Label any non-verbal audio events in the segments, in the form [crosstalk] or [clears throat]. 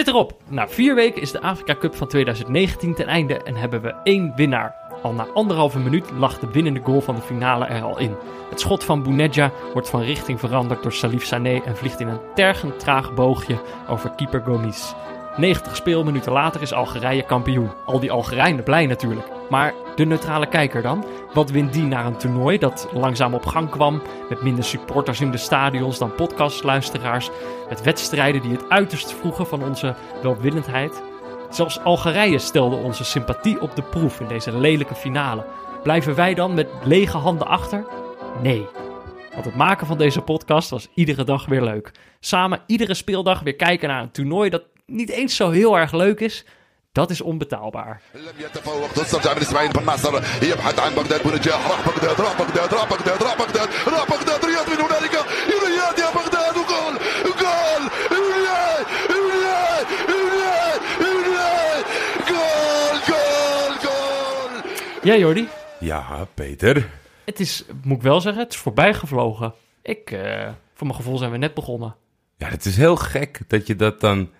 zit erop. Na vier weken is de Afrika Cup van 2019 ten einde en hebben we één winnaar. Al na anderhalve minuut lag de winnende goal van de finale er al in. Het schot van Bounedja wordt van richting veranderd door Salif Sané en vliegt in een tergend traag boogje over keeper Gomis. 90 speelminuten later is Algerije kampioen. Al die Algerijnen blij natuurlijk. Maar de neutrale kijker dan? Wat wint die naar een toernooi dat langzaam op gang kwam, met minder supporters in de stadions dan podcastluisteraars, met wedstrijden die het uiterst vroegen van onze welwillendheid? Zelfs Algerije stelde onze sympathie op de proef in deze lelijke finale. Blijven wij dan met lege handen achter? Nee. Want het maken van deze podcast was iedere dag weer leuk. Samen iedere speeldag weer kijken naar een toernooi dat niet eens zo heel erg leuk is, dat is onbetaalbaar. Ja, Jordi. Ja, Peter. Het is, moet ik wel zeggen, het is voorbijgevlogen. Ik, uh, voor mijn gevoel zijn we net begonnen. Ja, het is heel gek dat je dat dan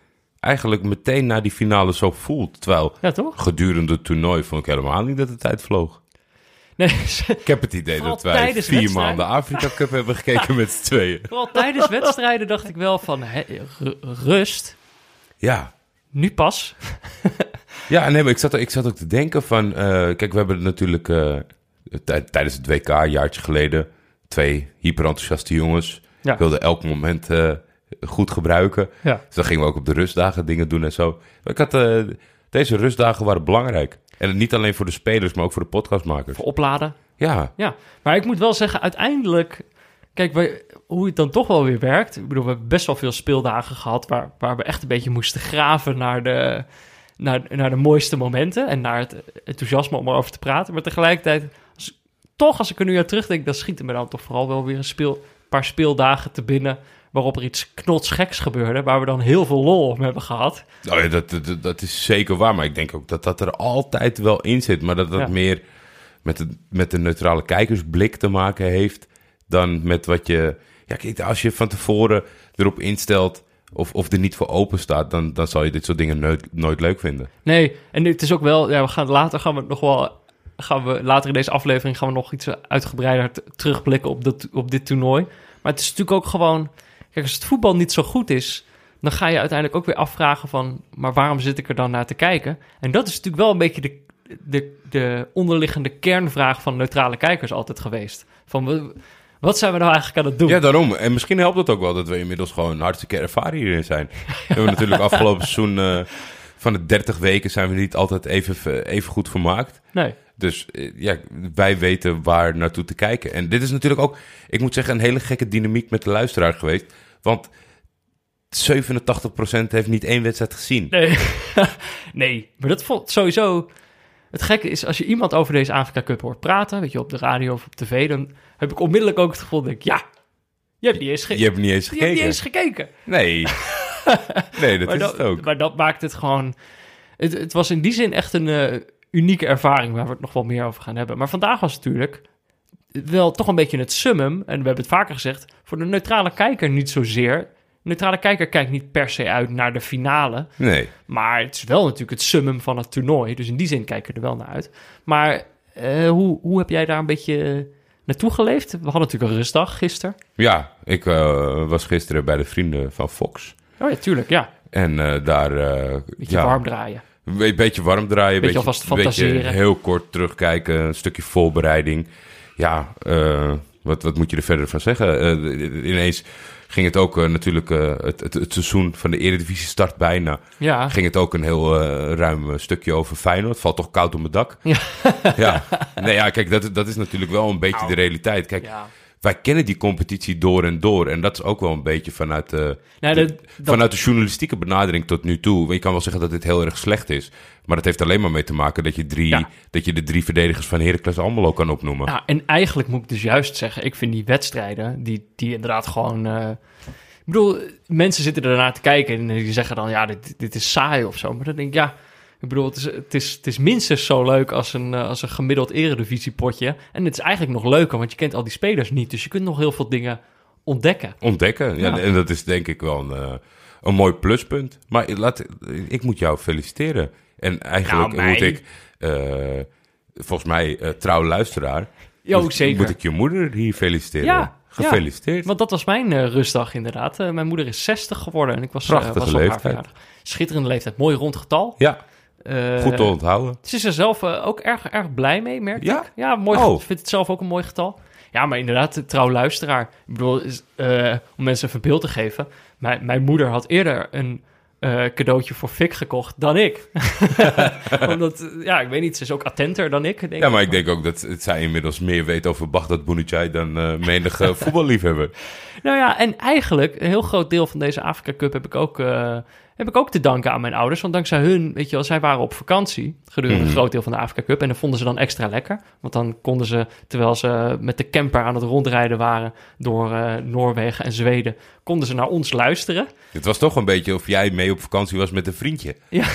eigenlijk meteen na die finale zo voelt. Terwijl Ja, toch? gedurende het toernooi vond ik helemaal niet dat de tijd vloog. Nee, [laughs] Ik heb het idee dat wij vier maanden Afrika Cup hebben gekeken met z'n tweeën. [laughs] vooral tijdens wedstrijden dacht ik wel van, rust, Ja. nu pas. Ja, nee, maar ik zat, ik zat ook te denken van... eh, kijk, we hebben natuurlijk tij- tijdens het WK, een jaartje geleden... twee hyperenthousiaste jongens. Ja. Wilden elk moment eh, goed gebruiken. Ja. Dus dan gingen we ook op de rustdagen dingen doen en zo. Maar ik had, eh, deze rustdagen waren belangrijk. En niet alleen voor de spelers, maar ook voor de podcastmakers. Voor opladen. Ja, Ja, maar ik moet wel zeggen, uiteindelijk... Kijk, hoe het dan toch wel weer werkt. Ik bedoel, we hebben best wel veel speeldagen gehad... waar, waar we echt een beetje moesten graven naar de, naar, naar de mooiste momenten... en naar het enthousiasme om erover te praten. Maar tegelijkertijd, als, toch als ik er nu aan terugdenk... dan schieten me dan toch vooral wel weer een speel, paar speeldagen te binnen... waarop er iets knotsgeks gebeurde... waar we dan heel veel lol om hebben gehad. nou ja dat, dat, dat is zeker waar. Maar ik denk ook dat dat er altijd wel in zit. Maar dat dat Ja. meer met de, met de neutrale kijkersblik te maken heeft... dan met wat je... Ja, kijk, als je van tevoren erop instelt... of, of er niet voor open staat... dan, dan zal je dit soort dingen nooit, nooit leuk vinden. Nee, en het is ook wel... Ja, we gaan later gaan we nog wel... Gaan we, later in deze aflevering gaan we nog iets uitgebreider terugblikken op, dat, op dit toernooi. Maar het is natuurlijk ook gewoon... Kijk, als het voetbal niet zo goed is... dan ga je uiteindelijk ook weer afvragen van... maar waarom zit ik er dan naar te kijken? En dat is natuurlijk wel een beetje de, de, de onderliggende kernvraag van neutrale kijkers altijd geweest. Van, wat zijn we nou eigenlijk aan het doen? Ja, daarom. En misschien helpt het ook wel dat we inmiddels gewoon hartstikke ervaren hierin zijn. [laughs] we hebben natuurlijk afgelopen seizoen eh, van de 30 weken zijn we niet altijd even, even goed vermaakt. Nee. Dus eh, ja, wij weten waar naartoe te kijken. En dit is natuurlijk ook, ik moet zeggen, een hele gekke dynamiek met de luisteraar geweest. Want 87% heeft niet één wedstrijd gezien. Nee. [laughs] nee, maar dat vond sowieso... Het gekke is, als je iemand over deze Afrika Cup hoort praten... weet je, op de radio of op tv... dan heb ik onmiddellijk ook het gevoel, denk ik, ja... Je hebt niet eens, ge- Je hebt niet eens je hebt niet gekeken. eens gekeken. Nee. [laughs] nee, dat maar, is dat, het ook. maar dat maakt het gewoon... Het, het was in die zin echt een eh, unieke ervaring... waar we het nog wel meer over gaan hebben. Maar vandaag was het natuurlijk wel toch een beetje het summum... en we hebben het vaker gezegd... voor de neutrale kijker niet zozeer. De neutrale kijker kijkt niet per se uit naar de finale... Nee. Maar het is wel natuurlijk het summum van het toernooi. Dus in die zin kijken we er wel naar uit. Maar eh, hoe, hoe heb jij daar een beetje naartoe geleefd? We hadden natuurlijk een rustdag gisteren. Ja, ik eh, was gisteren bij de vrienden van Fox. Oh ja, tuurlijk, ja. En eh, daar... Beetje ja, warm draaien. Een beetje warm draaien. Beetje alvast beetje fantaseren. heel kort terugkijken. Een stukje voorbereiding. Ja, eh, wat, wat moet je er verder van zeggen? Eh, ineens ging het ook eh, natuurlijk... het, het, het seizoen van de Eredivisie start bijna. Ja, Ging het ook een heel ruim stukje over Feyenoord. Het valt toch koud op mijn dak? Ja. ja. Nee, ja, kijk, dat, dat is natuurlijk wel een beetje Nou. de realiteit. Kijk, ja. Wij kennen die competitie door en door. En dat is ook wel een beetje vanuit, Nou, de, dat- dat- vanuit de journalistieke benadering tot nu toe. Je kan wel zeggen dat dit heel erg slecht is. Maar dat heeft alleen maar mee te maken dat je, drie, Ja. dat je de drie verdedigers van Heracles Almelo kan opnoemen. Nou, en eigenlijk moet ik dus juist zeggen... ik vind die wedstrijden, die, die inderdaad gewoon... eh, ik bedoel, mensen zitten ernaar te kijken... en die zeggen dan, ja, dit, dit is saai of zo. Maar dan denk ik, ja... Ik bedoel, het is, het is, het is minstens zo leuk als een, eh, als een gemiddeld eredivisiepotje. En het is eigenlijk nog leuker, want je kent al die spelers niet. Dus je kunt nog heel veel dingen ontdekken. Ontdekken. Ja, Ja. En dat is denk ik wel een, eh, een mooi pluspunt. Maar laat, ik moet jou feliciteren. En eigenlijk Nou, moet ik, eh, volgens mij, trouw luisteraar, Jo, moet, zeker. moet ik je moeder hier feliciteren. Ja, Gefeliciteerd. Want dat was mijn rustdag inderdaad. Mijn moeder is 60 geworden en ik was, was op haar leeftijd. verjaardag. Schitterende leeftijd, mooi rond getal. Ja, Eh, goed te onthouden. Ze is er zelf eh, ook erg, erg blij mee, merk Ja? ik. Ja, mooi. Oh. vindt het zelf ook een mooi getal. Ja, maar inderdaad, de trouw luisteraar. Ik bedoel, is, eh, om mensen even beeld te geven. Mijn, mijn moeder had eerder een eh, cadeautje voor Fik gekocht dan ik. [laughs] Omdat, eh, ja, ik weet niet, ze is ook attenter dan ik, denk Ja, maar ik denk ook dat het- zij inmiddels meer weet over Bagdad Bounidjai dan eh menige [laughs] voetballiefhebber. Nou ja, en eigenlijk een heel groot deel van deze Afrika Cup heb ik ook, eh, heb ik ook te danken aan mijn ouders. Want dankzij hun, weet je wel, zij waren op vakantie gedurende Mhm. een groot deel van de Afrika Cup. En dat vonden ze dan extra lekker. Want dan konden ze, terwijl ze met de camper aan het rondrijden waren door eh, Noorwegen en Zweden, konden ze naar ons luisteren. Het was toch een beetje of jij mee op vakantie was met een vriendje. Ja,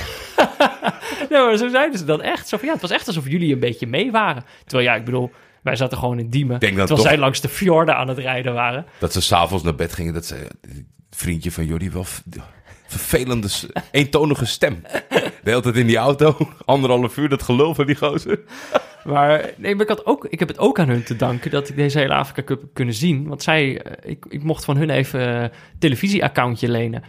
[laughs] maar zo zeiden ze dan echt. Zo van, ja, het was echt alsof jullie een beetje mee waren. Terwijl, ja, ik bedoel, wij zaten gewoon in Diemen. denk terwijl toch- zij langs de fjorden aan het rijden waren. Dat ze s'avonds naar bed gingen, dat ze... Vriendje van Jordi, wel vervelende, eentonige stem. De hele tijd in die auto, [laughs] anderhalf uur, dat gelul van die gozer. [laughs] Maar, nee, maar ik, had ook, ik heb het ook aan hun te danken dat ik deze hele Afrika Cup heb kunnen zien. Want zij, eh, ik, ik mocht van hun even een televisieaccountje lenen.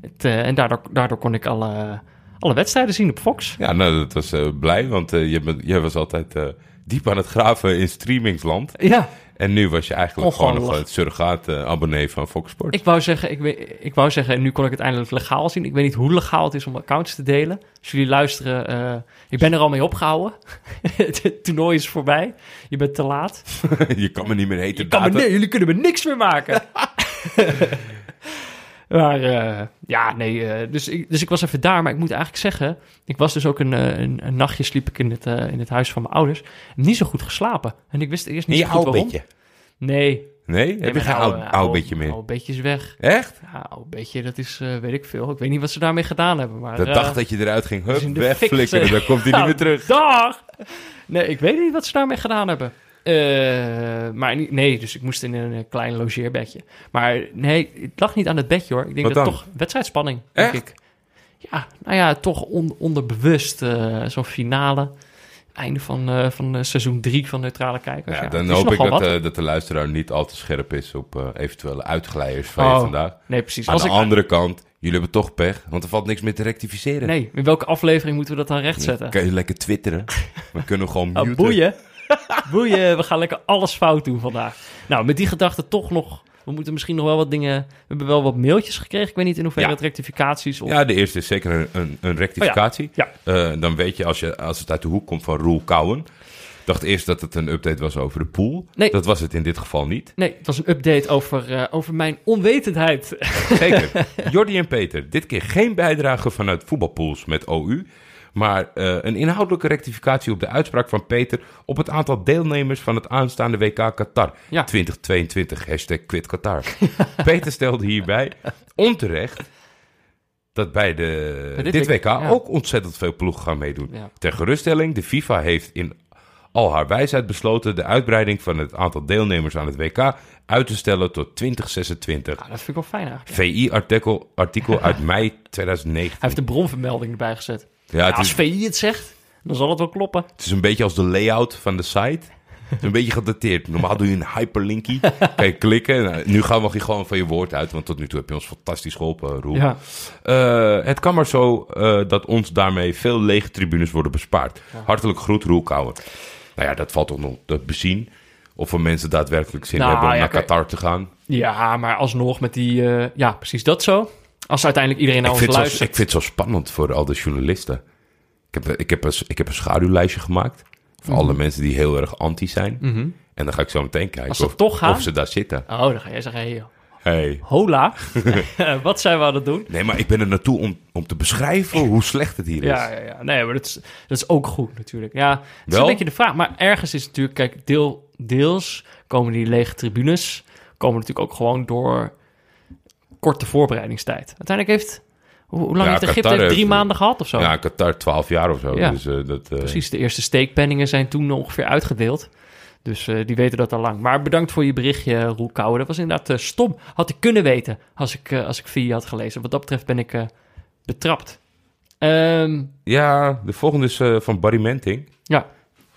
Het, eh, en daardoor, daardoor kon ik alle, alle wedstrijden zien op Fox. Ja, nou, dat was eh, blij, want eh, je bent, jij was altijd eh, diep aan het graven in streamingsland. Ja, En nu was je eigenlijk gewoon nog het surrogaat-abonnee van Fox Sports. ik wou, zeggen, ik, ik wou zeggen, en nu kon ik het eindelijk legaal zien. Ik weet niet hoe legaal het is om accounts te delen. Als jullie luisteren, eh, ik ben er al mee opgehouden. [laughs] het toernooi is voorbij. Je bent te laat. [laughs] je kan me niet meer heten me, jullie kunnen me niks meer maken. [laughs] maar eh, ja, nee. eh, dus, ik, dus ik was even daar. Maar ik moet eigenlijk zeggen... Ik was dus ook een, eh, een, een nachtje sliep ik in het, in het huis van mijn ouders. Niet zo goed geslapen. En ik wist eerst niet zo goed oud waarom. beetje. Nee. Nee? nee Heb je geen oude- oud, oud beetje meer? Oud beetje is weg. Echt? Ja, oud beetje, dat is, weet ik veel. Ik weet niet wat ze daarmee gedaan hebben. Maar, De dag dat je eruit ging, hup, wegflikkeren, dan komt hij niet meer [laughs] terug. Dag! Nee, ik weet niet wat ze daarmee gedaan hebben. Eh, maar nee, dus ik moest in een eh, klein logeerbedje. Maar nee, het lag niet aan het bedje hoor. Ik denk Wat dat dan? toch wedstrijdspanning, denk Echt? ik. Ja, nou ja, toch on- onderbewust eh, zo'n finale. Einde van, eh, van seizoen 3 van Neutrale Kijkers. Ja, Ja, dan hoop ik dat, dat de luisteraar niet al te scherp is op eventuele uitglijders van Oh, je vandaag. Nee, precies. Aan Als de ik, andere kant, jullie hebben toch pech, want er valt niks meer te rectificeren. nee, in welke aflevering moeten we dat dan rechtzetten? Dan kan je lekker twitteren. We kunnen gewoon [laughs] Oh, muten. boeien. [laughs] boeien, we gaan lekker alles fout doen vandaag. Nou, met die gedachte toch nog... We moeten misschien nog wel wat dingen... We hebben wel wat mailtjes gekregen. Ik weet niet in hoeverre Ja. het rectificaties of... Ja, de eerste is zeker een, een, een rectificatie. Ja. Eh, dan weet je als, je, als het uit de hoek komt van Roel Kouwen. dacht eerst dat het een update was over de pool. Nee. Dat was het in dit geval niet. Nee, het was een update over, eh, over mijn onwetendheid. Zeker. [laughs] Jordi en Peter, dit keer geen bijdrage vanuit voetbalpools met OU. Maar eh, een inhoudelijke rectificatie op de uitspraak van Peter op het aantal deelnemers van het aanstaande WK Qatar Ja. 2022. Hashtag quit Qatar. [laughs] Peter stelde hierbij onterecht dat bij, de, Bij dit, dit WK ja. ook ontzettend veel ploegen gaan meedoen. Ja. Ter geruststelling, de FIFA heeft in al haar wijsheid besloten de uitbreiding van het aantal deelnemers aan het WK uit te stellen tot 2026. Nou, dat vind ik wel fijn eigenlijk. VI-artikel artikel [laughs] uit mei 2019. Hij heeft de bronvermelding erbij gezet. Ja, als VI het zegt, dan zal het wel kloppen. het is een beetje als de layout van de site. Het is een beetje gedateerd. Normaal doe je een hyperlinkie. Kan je klikken. Nou, nu gaan we gewoon van je woord uit. Want tot nu toe heb je ons fantastisch geholpen, Roel. Ja. Eh, het kan maar zo eh, dat ons daarmee veel lege tribunes worden bespaard. Hartelijk groet, Roel Kouwen. Nou ja, dat valt toch nog te bezien. Of er mensen daadwerkelijk zin Nou, hebben om ja, naar Qatar te gaan. ja, maar alsnog met die... eh, ja, precies dat zo. Als uiteindelijk iedereen naar ik, ons vind het zo, luistert. ik vind het zo spannend voor al de journalisten. Ik heb, ik heb, een, ik heb een schaduwlijstje gemaakt. Voor alle mensen die heel erg anti zijn. Mhm. En dan ga ik zo meteen kijken of, toch gaan? of ze daar zitten. Oh, dan ga jij zeggen, hey, Hey. hola. [laughs] [laughs] Wat zijn we aan het doen? Nee, maar ik ben er naartoe om, om te beschrijven hoe slecht het hier is. Ja, ja, ja. Nee, maar dat is, dat is ook goed natuurlijk. Ja, het is Wel? een beetje de vraag. Maar ergens is natuurlijk, kijk, deel, deels komen die lege tribunes, komen natuurlijk ook gewoon door korte voorbereidingstijd. Uiteindelijk heeft, hoe, hoe lang Ja, heeft Egypte? Qatar Heeft drie heeft- maanden gehad of zo? Ja, Qatar 12 jaar of zo. Ja. Dus, eh, dat, eh, Precies, de eerste steekpenningen zijn toen ongeveer uitgedeeld. Dus eh, die weten dat al lang. Maar bedankt voor je berichtje, Roel Kouwen. Dat was inderdaad eh, stom. Had ik kunnen weten als ik, eh, als ik via je had gelezen. Wat dat betreft ben ik eh, betrapt. Ehm, Ja, de volgende is eh, van Barry Menting. ja,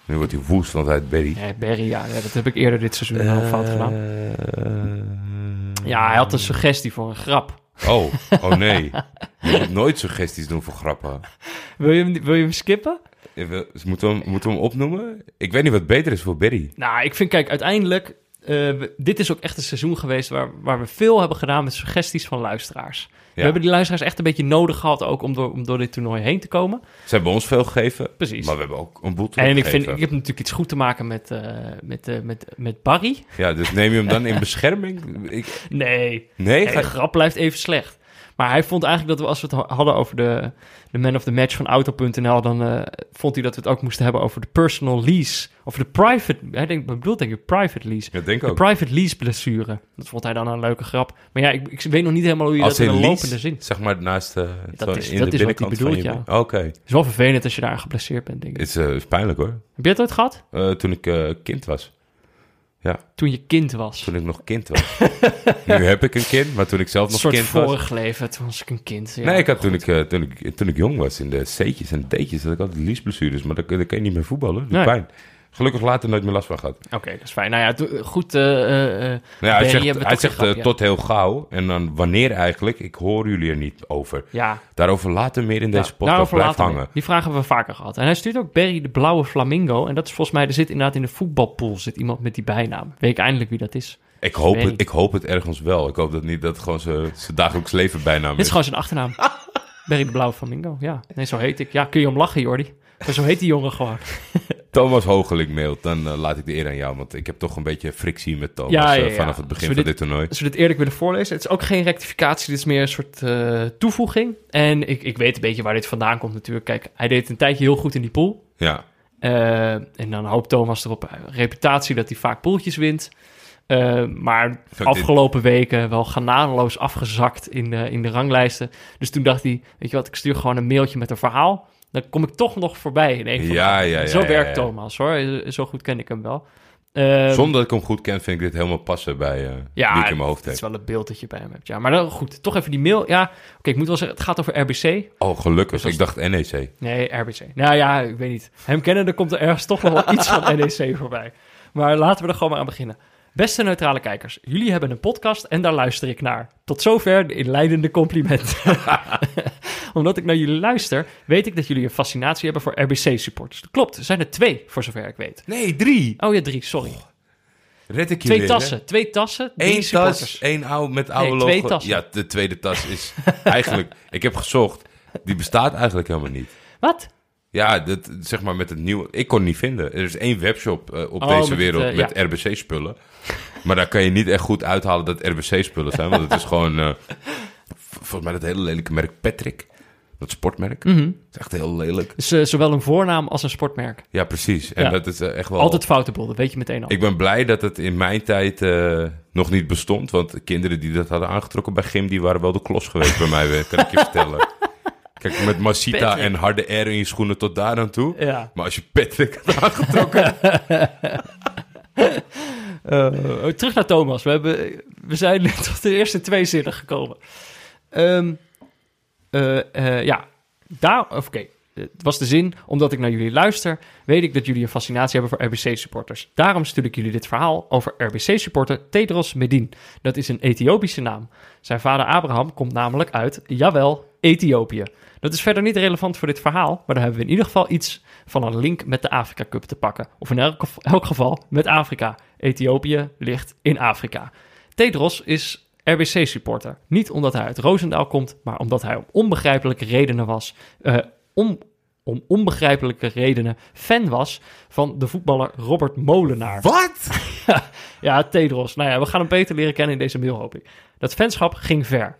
Nu wordt hij woest, want hij heet Barry. nee, Barry, ja, ja, dat heb ik eerder dit seizoen al fout gedaan. Ja, hij had een suggestie voor een grap. Oh, oh nee. Je moet nooit suggesties doen voor grappen. Wil je hem, wil je hem skippen? Even- Moeten we, hem, moeten we hem opnoemen? Ik weet niet wat beter is voor Barry. Nou, ik vind, kijk, uiteindelijk... eh, dit is ook echt een seizoen geweest waar, waar we veel hebben gedaan met suggesties van luisteraars. We hebben die luisteraars echt een beetje nodig gehad ook om door, om door dit toernooi heen te komen. Ze hebben ons veel gegeven. Precies. Maar we hebben ook een boel En ik, vind, teruggegeven. ik heb natuurlijk iets goed te maken met, eh, met, eh, met, met Barry. Ja, dus neem je hem dan in bescherming? Ik... Nee, Nee? nee, de grap blijft even slecht. Maar hij vond eigenlijk dat we, als we het hadden over de, de man of the match van Auto.nl, dan eh, vond hij dat we het ook moesten hebben over de personal lease. Of de private, hij denkt, wat bedoelt denk ik, private lease. Ja, denk De ook. private lease blessure. Dat vond hij dan een leuke grap. Maar ja, ik, ik weet nog niet helemaal hoe je Als dat in een lopende zin... zeg maar naast uh, Dat is- in dat de is wat hij binnenkant van je bedoelt, been. Oké, Het is wel vervelend als je daar geblesseerd bent, denk ik. is, eh, is pijnlijk hoor. Heb je het ooit gehad? Eh, toen ik eh, kind was. Toen je kind was. Toen ik nog kind was. [laughs] nu heb ik een kind, maar toen ik zelf Een nog soort kind was... vorig leven, toen was ik een kind. Ja, nee, ik had toen ik, eh, toen, ik, toen ik jong was, in de C'tjes en D'tjes, had ik altijd liesblessures. Maar dan, dan kan je niet meer voetballen. Nee. pijn. Gelukkig later nooit meer last van gehad. Oké, dat is fijn. Nou ja, goed. eh, Nou ja, hij zegt, hij zegt tot heel gauw. En dan wanneer eigenlijk, ik hoor jullie er niet over. ja, Daarover later meer in deze podcast. Blijf hangen. meer. Die vragen hebben we vaker gehad. En hij stuurt ook Barry de Blauwe Flamingo. En dat is volgens mij, er zit inderdaad in de voetbalpool zit iemand met die bijnaam. Weet ik eindelijk wie dat is. Ik hoop, het, ik hoop het ergens wel. Ik hoop dat niet dat het gewoon zijn dagelijks leven bijnaam Dit is. is gewoon zijn achternaam. [laughs] Barry de Blauwe Flamingo. Ja, nee, zo heet ik. Ja, kun je om lachen, Jordi. Maar zo heet die jongen gewoon. Thomas Hogeling mailt, dan eh, laat ik de eer aan jou. Want ik heb toch een beetje frictie met Thomas Ja, ja, eh, vanaf het begin van dit toernooi. Als we dit eerlijk willen voorlezen. Het is ook geen rectificatie. Dit is meer een soort eh, toevoeging. En ik, ik weet een beetje waar dit vandaan komt natuurlijk. Kijk, hij deed een tijdje heel goed in die pool. Ja, en dan hoopt Thomas erop reputatie dat hij vaak poeltjes wint. Maar afgelopen weken wel genadeloos afgezakt in de, in de ranglijsten. Dus toen dacht hij, weet je wat, ik stuur gewoon een mailtje met een verhaal. Dan kom ik toch nog voorbij in een van Ja, ja, ja, Zo werkt. Thomas hoor. Zo goed ken ik hem wel. Eh, zonder dat ik hem goed ken, vind ik dit helemaal passen bij eh ja, ik in mijn hoofd het is wel het beeld dat je bij hem hebt. Ja, maar dan, goed, toch even die mail. Ja, oké, ik moet wel zeggen, het gaat over RBC. Oh, gelukkig. Dus Ik dacht NEC. Nee, RBC. Nou ja, ik weet niet. Hem kennen, er komt er ergens toch nog wel iets van [laughs] NEC voorbij. Maar laten we er gewoon maar aan beginnen. Beste neutrale kijkers, jullie hebben een podcast en daar luister ik naar. Tot zover de inleidende complimenten. [laughs] Omdat ik naar jullie luister, weet ik dat jullie een fascinatie hebben voor RBC-supporters. Klopt, er zijn er twee, voor zover ik weet. Nee, drie. Oh ja, drie, sorry. Red ik je Twee weer, tassen, twee tassen, drie Eén tas, één oude met oude Nee, logo. twee tassen. Ja, de tweede tas is eigenlijk... Ik heb gezocht. Die bestaat eigenlijk helemaal niet. Wat? Ja, dat, zeg maar met het nieuwe... Ik kon het niet vinden. Er is één webshop eh, op Oh, deze het, wereld eh, met RBC-spullen. [laughs] Maar daar kan je niet echt goed uithalen dat RBC-spullen zijn. Want het is gewoon... eh, volgens mij dat hele lelijke merk Patrick. Dat sportmerk. Het is echt heel lelijk. Dus zowel een voornaam als een sportmerk. Ja, precies. En Ja. dat is echt wel... Altijd foutable, dat weet je meteen al. Ik ben blij dat het in mijn tijd nog niet bestond. Want de kinderen die dat hadden aangetrokken bij gym... die waren wel de klos geweest bij mij, weer, kan ik je [laughs] vertellen. Kijk, met Masita Patrick. en harde R in je schoenen tot daar aan toe. Ja. Maar als je Patrick had aangetrokken... [laughs] Eh, terug naar Thomas. We, hebben, we zijn [laughs] tot de eerste twee zinnen gekomen. Ehm, eh, eh, ja, daar, oké. Het was de zin, omdat ik naar jullie luister, weet ik dat jullie een fascinatie hebben voor RBC-supporters. Daarom stuur ik jullie dit verhaal over RBC-supporter Tedros Medin. Dat is een Ethiopische naam. Zijn vader Abraham komt namelijk uit, jawel, Ethiopië. Dat is verder niet relevant voor dit verhaal, maar dan hebben we in ieder geval iets van een link met de Afrika Cup te pakken. Of in elk geval met Afrika. Ethiopië ligt in Afrika. Tedros is RBC-supporter. Niet omdat hij uit Roosendaal komt, maar omdat hij om onbegrijpelijke redenen was. eh, om, om onbegrijpelijke redenen fan was van de voetballer Robert Molenaar. [laughs] Wat? Ja, Tedros. Nou ja, we gaan hem beter leren kennen in deze mail, hoop ik. Dat fanschap ging ver.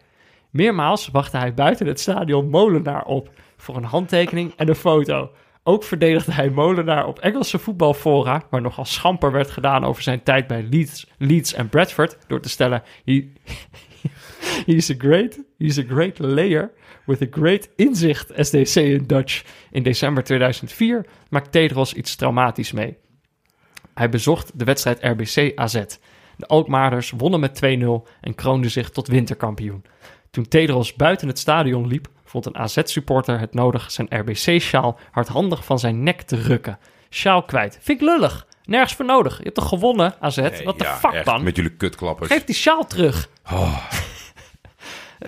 Meermaals wachtte hij buiten het stadion Molenaar op voor een handtekening en een foto. Ook verdedigde hij Molenaar op Engelse voetbalfora, waar nogal schamper werd gedaan over zijn tijd bij Leeds, Leeds en Bradford, door te stellen: he, [laughs] he's, a great, he's a great layer with a great inzicht, say in Dutch. In december 2004 maakt Tedros iets traumatisch mee. Hij bezocht de wedstrijd RBC AZ. De Alkmaarders wonnen met 2-0 en kroonden zich tot winterkampioen. Toen Tedros buiten het stadion liep, vond een AZ-supporter het nodig zijn RBC-sjaal hardhandig van zijn nek te rukken. Sjaal kwijt. Vind ik lullig. Nergens voor nodig. Je hebt toch gewonnen, AZ? Nee, Wat de ja, fuck echt, dan? Met jullie kutklappers. Geef die sjaal terug. Oh, [laughs]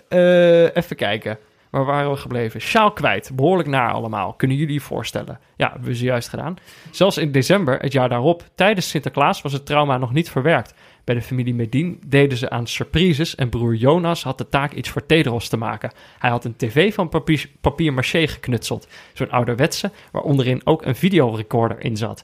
Eh, even kijken. Waar waren we gebleven? Sjaal kwijt. Behoorlijk naar allemaal. Kunnen jullie je voorstellen? Ja, hebben we zojuist gedaan. Zelfs in december, het jaar daarop, tijdens Sinterklaas, was het trauma nog niet verwerkt. Bij de familie Medin deden ze aan surprises en broer Jonas had de taak iets voor Tedros te maken. Hij had een tv van papier, papier maché geknutseld. Zo'n ouderwetse, waar onderin ook een videorecorder in zat.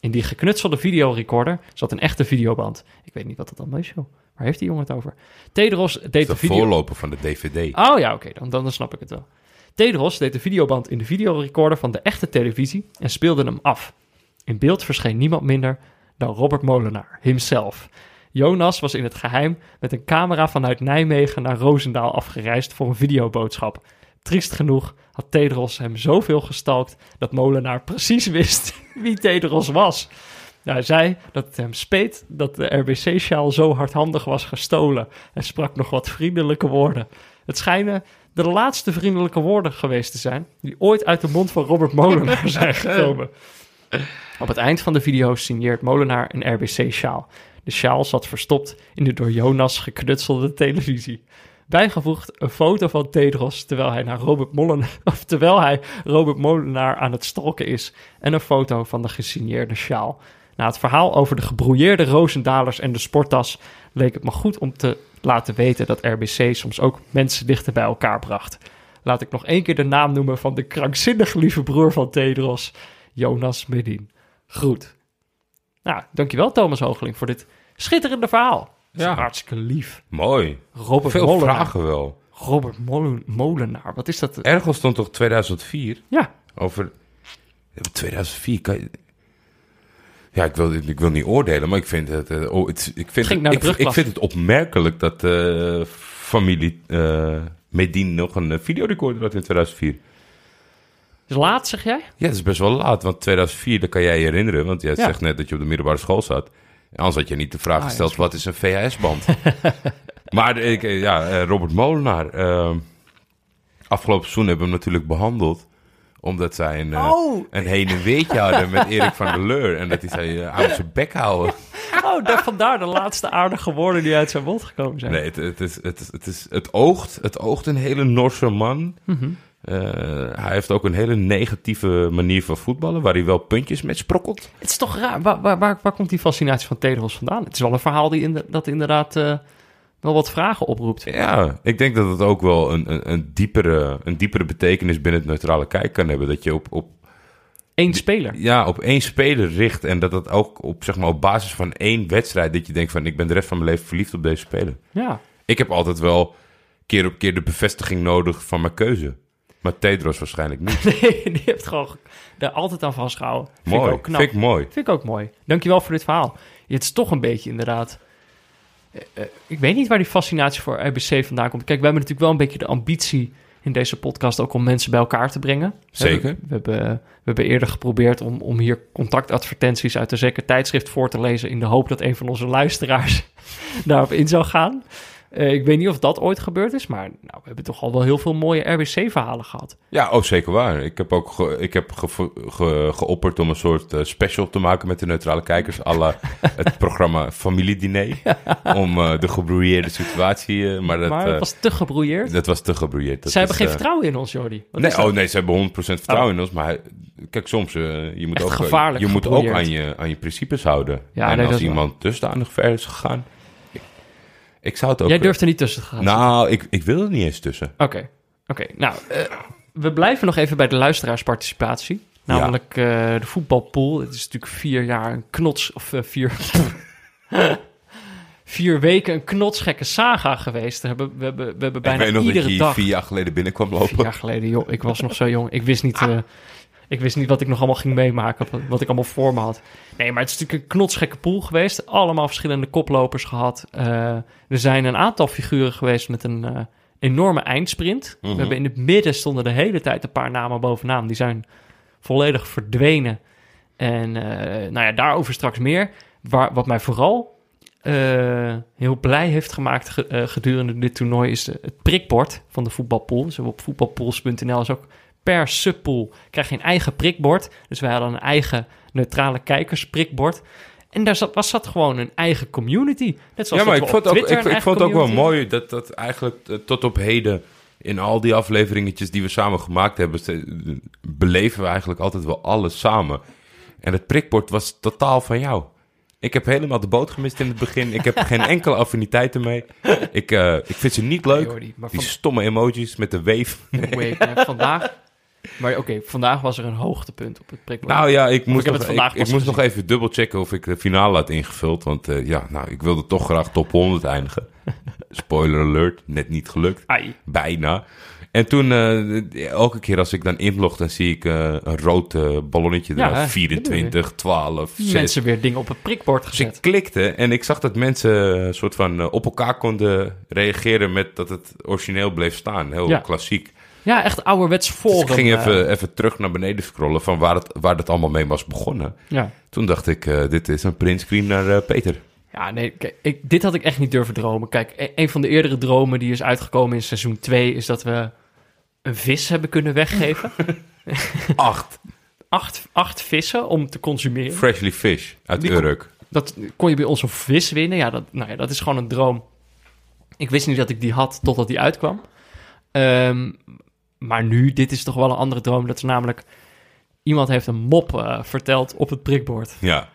In die geknutselde videorecorder zat een echte videoband. Ik weet niet wat dat dan is, joh. Waar heeft die jongen het over? Tedros deed de de video... voorloper van de DVD. Oh ja, oké, dan, dan snap ik het wel. Tedros deed de videoband in de videorecorder van de echte televisie en speelde hem af. In beeld verscheen niemand minder dan Robert Molenaar, himself. Jonas was in het geheim met een camera vanuit Nijmegen naar Roosendaal afgereisd voor een videoboodschap. Triest genoeg had Tedros hem zoveel gestalkt dat Molenaar precies wist [laughs] wie Tedros was. Nou, hij zei dat het hem speet dat de RBC-sjaal zo hardhandig was gestolen en sprak nog wat vriendelijke woorden. Het schijnen de laatste vriendelijke woorden geweest te zijn die ooit uit de mond van Robert Molenaar [laughs] zijn gekomen. [laughs] Op het eind van de video signeert Molenaar een RBC-sjaal. De sjaal zat verstopt in de door Jonas geknutselde televisie. Bijgevoegd een foto van Tedros terwijl hij, naar Robert Molenaar, [laughs] of terwijl hij Robert Molenaar aan het stalken is. En een foto van de gesigneerde sjaal. Na het verhaal over de gebrouilleerde Roosendalers en de sporttas leek het me goed om te laten weten dat RBC soms ook mensen dichter bij elkaar bracht. Laat ik nog één keer de naam noemen van de krankzinnig lieve broer van Tedros, Jonas Medin. Groet. Nou, dankjewel Thomas Hoogeling voor dit schitterende verhaal. Ja. hartstikke lief. Mooi. Robert Veel Molenaar. vragen wel. Robert Molen- Molenaar, wat is dat? Ergens stond toch 2004 Ja, over... Ja, 2004 kan je... Ja, ik wil, ik wil niet oordelen, maar ik vind het... eh, oh, het ik, vind Ging naar het de ik, ik vind het opmerkelijk dat de familie eh Medin nog een videorecorder had in 2004. is laat zeg jij? Ja, dat is best wel laat, want 2004, dat kan jij je herinneren. Want jij Ja. zegt net dat je op de middelbare school zat. Anders had je niet de vraag Ah, ja, gesteld, dat wat is een VHS-band? [laughs] maar ik, eh, ja, eh, Robert Molenaar. eh, afgelopen seizoen hebben we hem natuurlijk behandeld. Omdat zij een, eh, Oh. een heen en weetje hadden met Erik van der Leur. En dat hij zei, hou zijn bek houden. [laughs] Oh, daar, vandaar de laatste aardige woorden die uit zijn mond gekomen zijn. Nee, het, het, is, het, is, het, is, het, oogt, het oogt een hele Norse man. Mhm. Eh, hij heeft ook een hele negatieve manier van voetballen... waar hij wel puntjes met sprokkelt. Het is toch raar. Waar, waar, waar, waar komt die fascinatie van Tedros vandaan? Het is wel een verhaal die in dat inderdaad eh, wel wat vragen oproept. Ja, ik denk dat het ook wel een, een, een, diepere, een diepere betekenis binnen het neutrale kijk kan hebben. Dat je op, op, Eén speler. ja, op één speler richt en dat dat ook op, zeg maar, op basis van één wedstrijd... dat je denkt van, ik ben de rest van mijn leven verliefd op deze speler. Ja. Ik heb altijd wel keer op keer de bevestiging nodig van mijn keuze. Maar Tedros waarschijnlijk niet. [laughs] Nee, die heeft gewoon daar altijd aan vastgehouden. Vind mooi, ik ook knap. vind ik mooi. Vind ik ook mooi. Dankjewel voor dit verhaal. Het is toch een beetje inderdaad... eh, eh, ik weet niet waar die fascinatie voor RBC vandaan komt. Kijk, we hebben natuurlijk wel een beetje de ambitie in deze podcast ook om mensen bij elkaar te brengen. Zeker. We, we hebben, we hebben eerder geprobeerd om, om hier contactadvertenties uit een zeker tijdschrift voor te lezen... in de hoop dat een van onze luisteraars [laughs] daarop in zou gaan. Eh, ik weet niet of dat ooit gebeurd is, maar nou, we hebben toch al wel heel veel mooie RBC-verhalen gehad. Ja, oh zeker waar. Ik heb ook ge, ik heb ge, ge- geopperd om een soort eh, special te maken met de neutrale kijkers. la [laughs] het programma Familiediner. Om eh, de gebrouilleerde situatie. maar dat, maar was te gebrouilleerd. dat was te gebrouilleerd. Dat Zij hebben geen vertrouwen in ons, Jordi. Wat Nee, oh nee, ze hebben 100% vertrouwen in ons. Maar kijk, soms je moet Echt ook, je moet ook aan je, aan je principes houden. Ja, en nee, als iemand dusdanig ver is gegaan. Ik, zou het ook. Jij durft er niet tussen te gaan. Nou, ik, ik wil er niet eens tussen. Oké, oké. Nou, eh, we blijven nog even bij de luisteraarsparticipatie. Namelijk eh, de voetbalpool. Het is natuurlijk vier jaar een knots... Of eh, vier... [laughs] vier weken een knotsgekke saga geweest. We hebben, we hebben, we hebben bijna ik weet nog iedere dat je dag... vier jaar geleden binnenkwam lopen. Vier jaar geleden, joh. Ik was nog zo jong. Ik wist niet... ik wist niet wat ik nog allemaal ging meemaken, wat, wat ik allemaal voor me had. Nee, maar het is natuurlijk een knotsgekke pool geweest. Allemaal verschillende koplopers gehad. Eh, er zijn een aantal figuren geweest met een eh, enorme eindsprint. Mhm. We hebben in het midden stonden de hele tijd een paar namen bovenaan. Die zijn volledig verdwenen. En eh, nou ja, daarover straks meer. Waar, wat mij vooral heel blij heeft gemaakt ge- gedurende dit toernooi is het prikbord van de voetbalpool. Dus op voetbalpools.nl is ook per subpool krijg je een eigen prikbord. Dus wij hadden een eigen neutrale kijkersprikbord. En daar zat, was zat gewoon een eigen community. Net zoals ja, maar dat ik vond, ook, ik, vond het ook wel mooi dat dat eigenlijk eh, tot op heden... in al die afleveringetjes die we samen gemaakt hebben... beleven we eigenlijk altijd wel alles samen. En het prikbord was totaal van jou. Ik heb helemaal de boot gemist in het begin. Ik heb [laughs] geen enkele affiniteit ermee. Ik, eh, ik vind ze niet leuk. Die van- stomme emojis met de wave. Nee, vandaag... Maar oké, vandaag was er een hoogtepunt op het prikbord. Nou ja, ik moest, heb nog, ik, ik moest nog gezien. even dubbelchecken of ik de finale had ingevuld. Want eh, ja, nou, ik wilde toch graag top 100 eindigen. [laughs] Spoiler alert, net niet gelukt. Ai. Bijna. En toen, eh, elke keer als ik dan inlog, dan zie ik eh, een rood ballonnetje Ja, eruit. hè? 24, 12, 6. Mensen weer dingen op het prikbord Dus ik gezet. klikte en ik zag dat mensen een soort van op elkaar konden reageren met dat het origineel bleef staan. Heel Ja. klassiek. Ja, echt ouderwets Dus forum. ik ging eh, even, even terug naar beneden scrollen van waar het, waar het allemaal mee was begonnen. ja. Toen dacht ik, eh, dit is een printscreen naar eh, Peter. Ja, nee, kijk, ik, dit had ik echt niet durven dromen. Kijk, e- een van de eerdere dromen die is uitgekomen in seizoen 2 is dat we een vis hebben kunnen weggeven. [laughs] Acht. acht, acht vissen om te consumeren. Freshly Fish uit Die Urk. Dat kon je bij ons een vis winnen. Ja, dat, nou ja, dat is gewoon een droom. Ik wist niet dat ik die had totdat die uitkwam. Ehm, maar nu, dit is toch wel een andere droom. Dat is namelijk, iemand heeft een mop eh, verteld op het prikbord. Ja,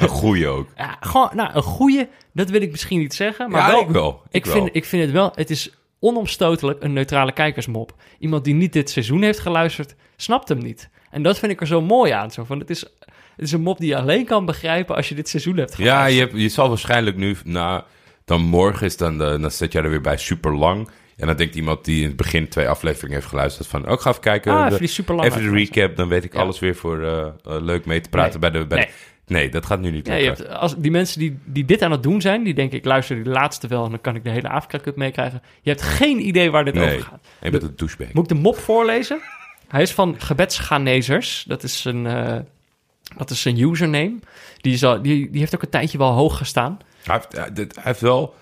een goeie ook. [laughs] Ja, gewoon, nou, een goeie, dat wil ik misschien niet zeggen. Maar ja, wel, ik wel. ik, wel. vind, ik vind het wel, het is onomstotelijk een neutrale kijkersmop. Iemand die niet dit seizoen heeft geluisterd, snapt hem niet. En dat vind ik er zo mooi aan. Zo van, het, is, het is een mop die je alleen kan begrijpen als je dit seizoen hebt Ja, geluisterd. je, hebt, je zal waarschijnlijk nu, na, dan morgen is dan, de, dan zet jij er weer bij super lang. En dan denkt iemand die in het begin twee afleveringen heeft geluisterd van, oh, ik ga even kijken. Ah, de- even super lang even de recap, dan weet ik Ja. alles weer voor eh, eh, leuk mee te praten bij de... Bij Nee. de- nee, dat gaat nu niet Ja, je hebt, als, die mensen die, die dit aan het doen zijn, die denken ik luister die laatste wel en dan kan ik de hele Afrika Cup meekrijgen. Je hebt geen idee waar dit Nee. over gaat. En met een douchebag. Moet ik de mop voorlezen? Hij is van Gebedsganezers. Dat is een, eh, dat is een username. Die, is al, die, die heeft ook een tijdje wel hoog gestaan. Hij heeft, hij heeft wel...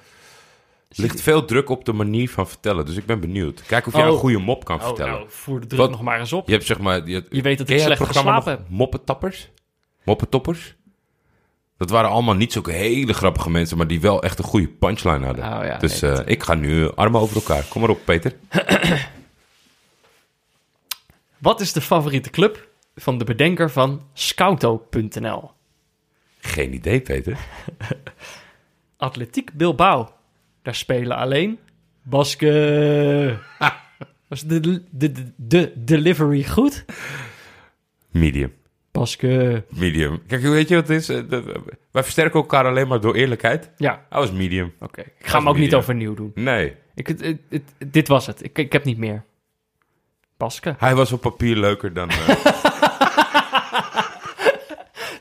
Er ligt veel druk op de manier van vertellen. Dus ik ben benieuwd. Kijk of jij Oh. een goede mop kan Oh, vertellen. nou, voer de druk Wat- nog maar eens op. Je hebt zeg maar... Je, Je weet dat ik slecht geslapen nog? Moppetappers? Moppentoppers? Dat waren allemaal niet zulke hele grappige mensen... maar die wel echt een goede punchline hadden. Oh ja, dus eh, ik ga nu armen over elkaar. Kom maar op, Peter. [clears throat] Wat is de favoriete club van de bedenker van Scouto.nl? Geen idee, Peter. [laughs] Atletiek Bilbao. Daar spelen alleen Baske. [laughs] Was de, de, de, de delivery goed? Medium. Baske. Medium. Kijk, weet je wat het is? Eh, de- wij versterken elkaar alleen maar door eerlijkheid. Ja, Hij was medium. oké. Ik ga hem ook niet overnieuw doen. Nee, Ik, het, het- het- dit was het. Ik, ik heb niet meer. Baske. hij was op papier leuker dan... eh, [laughs]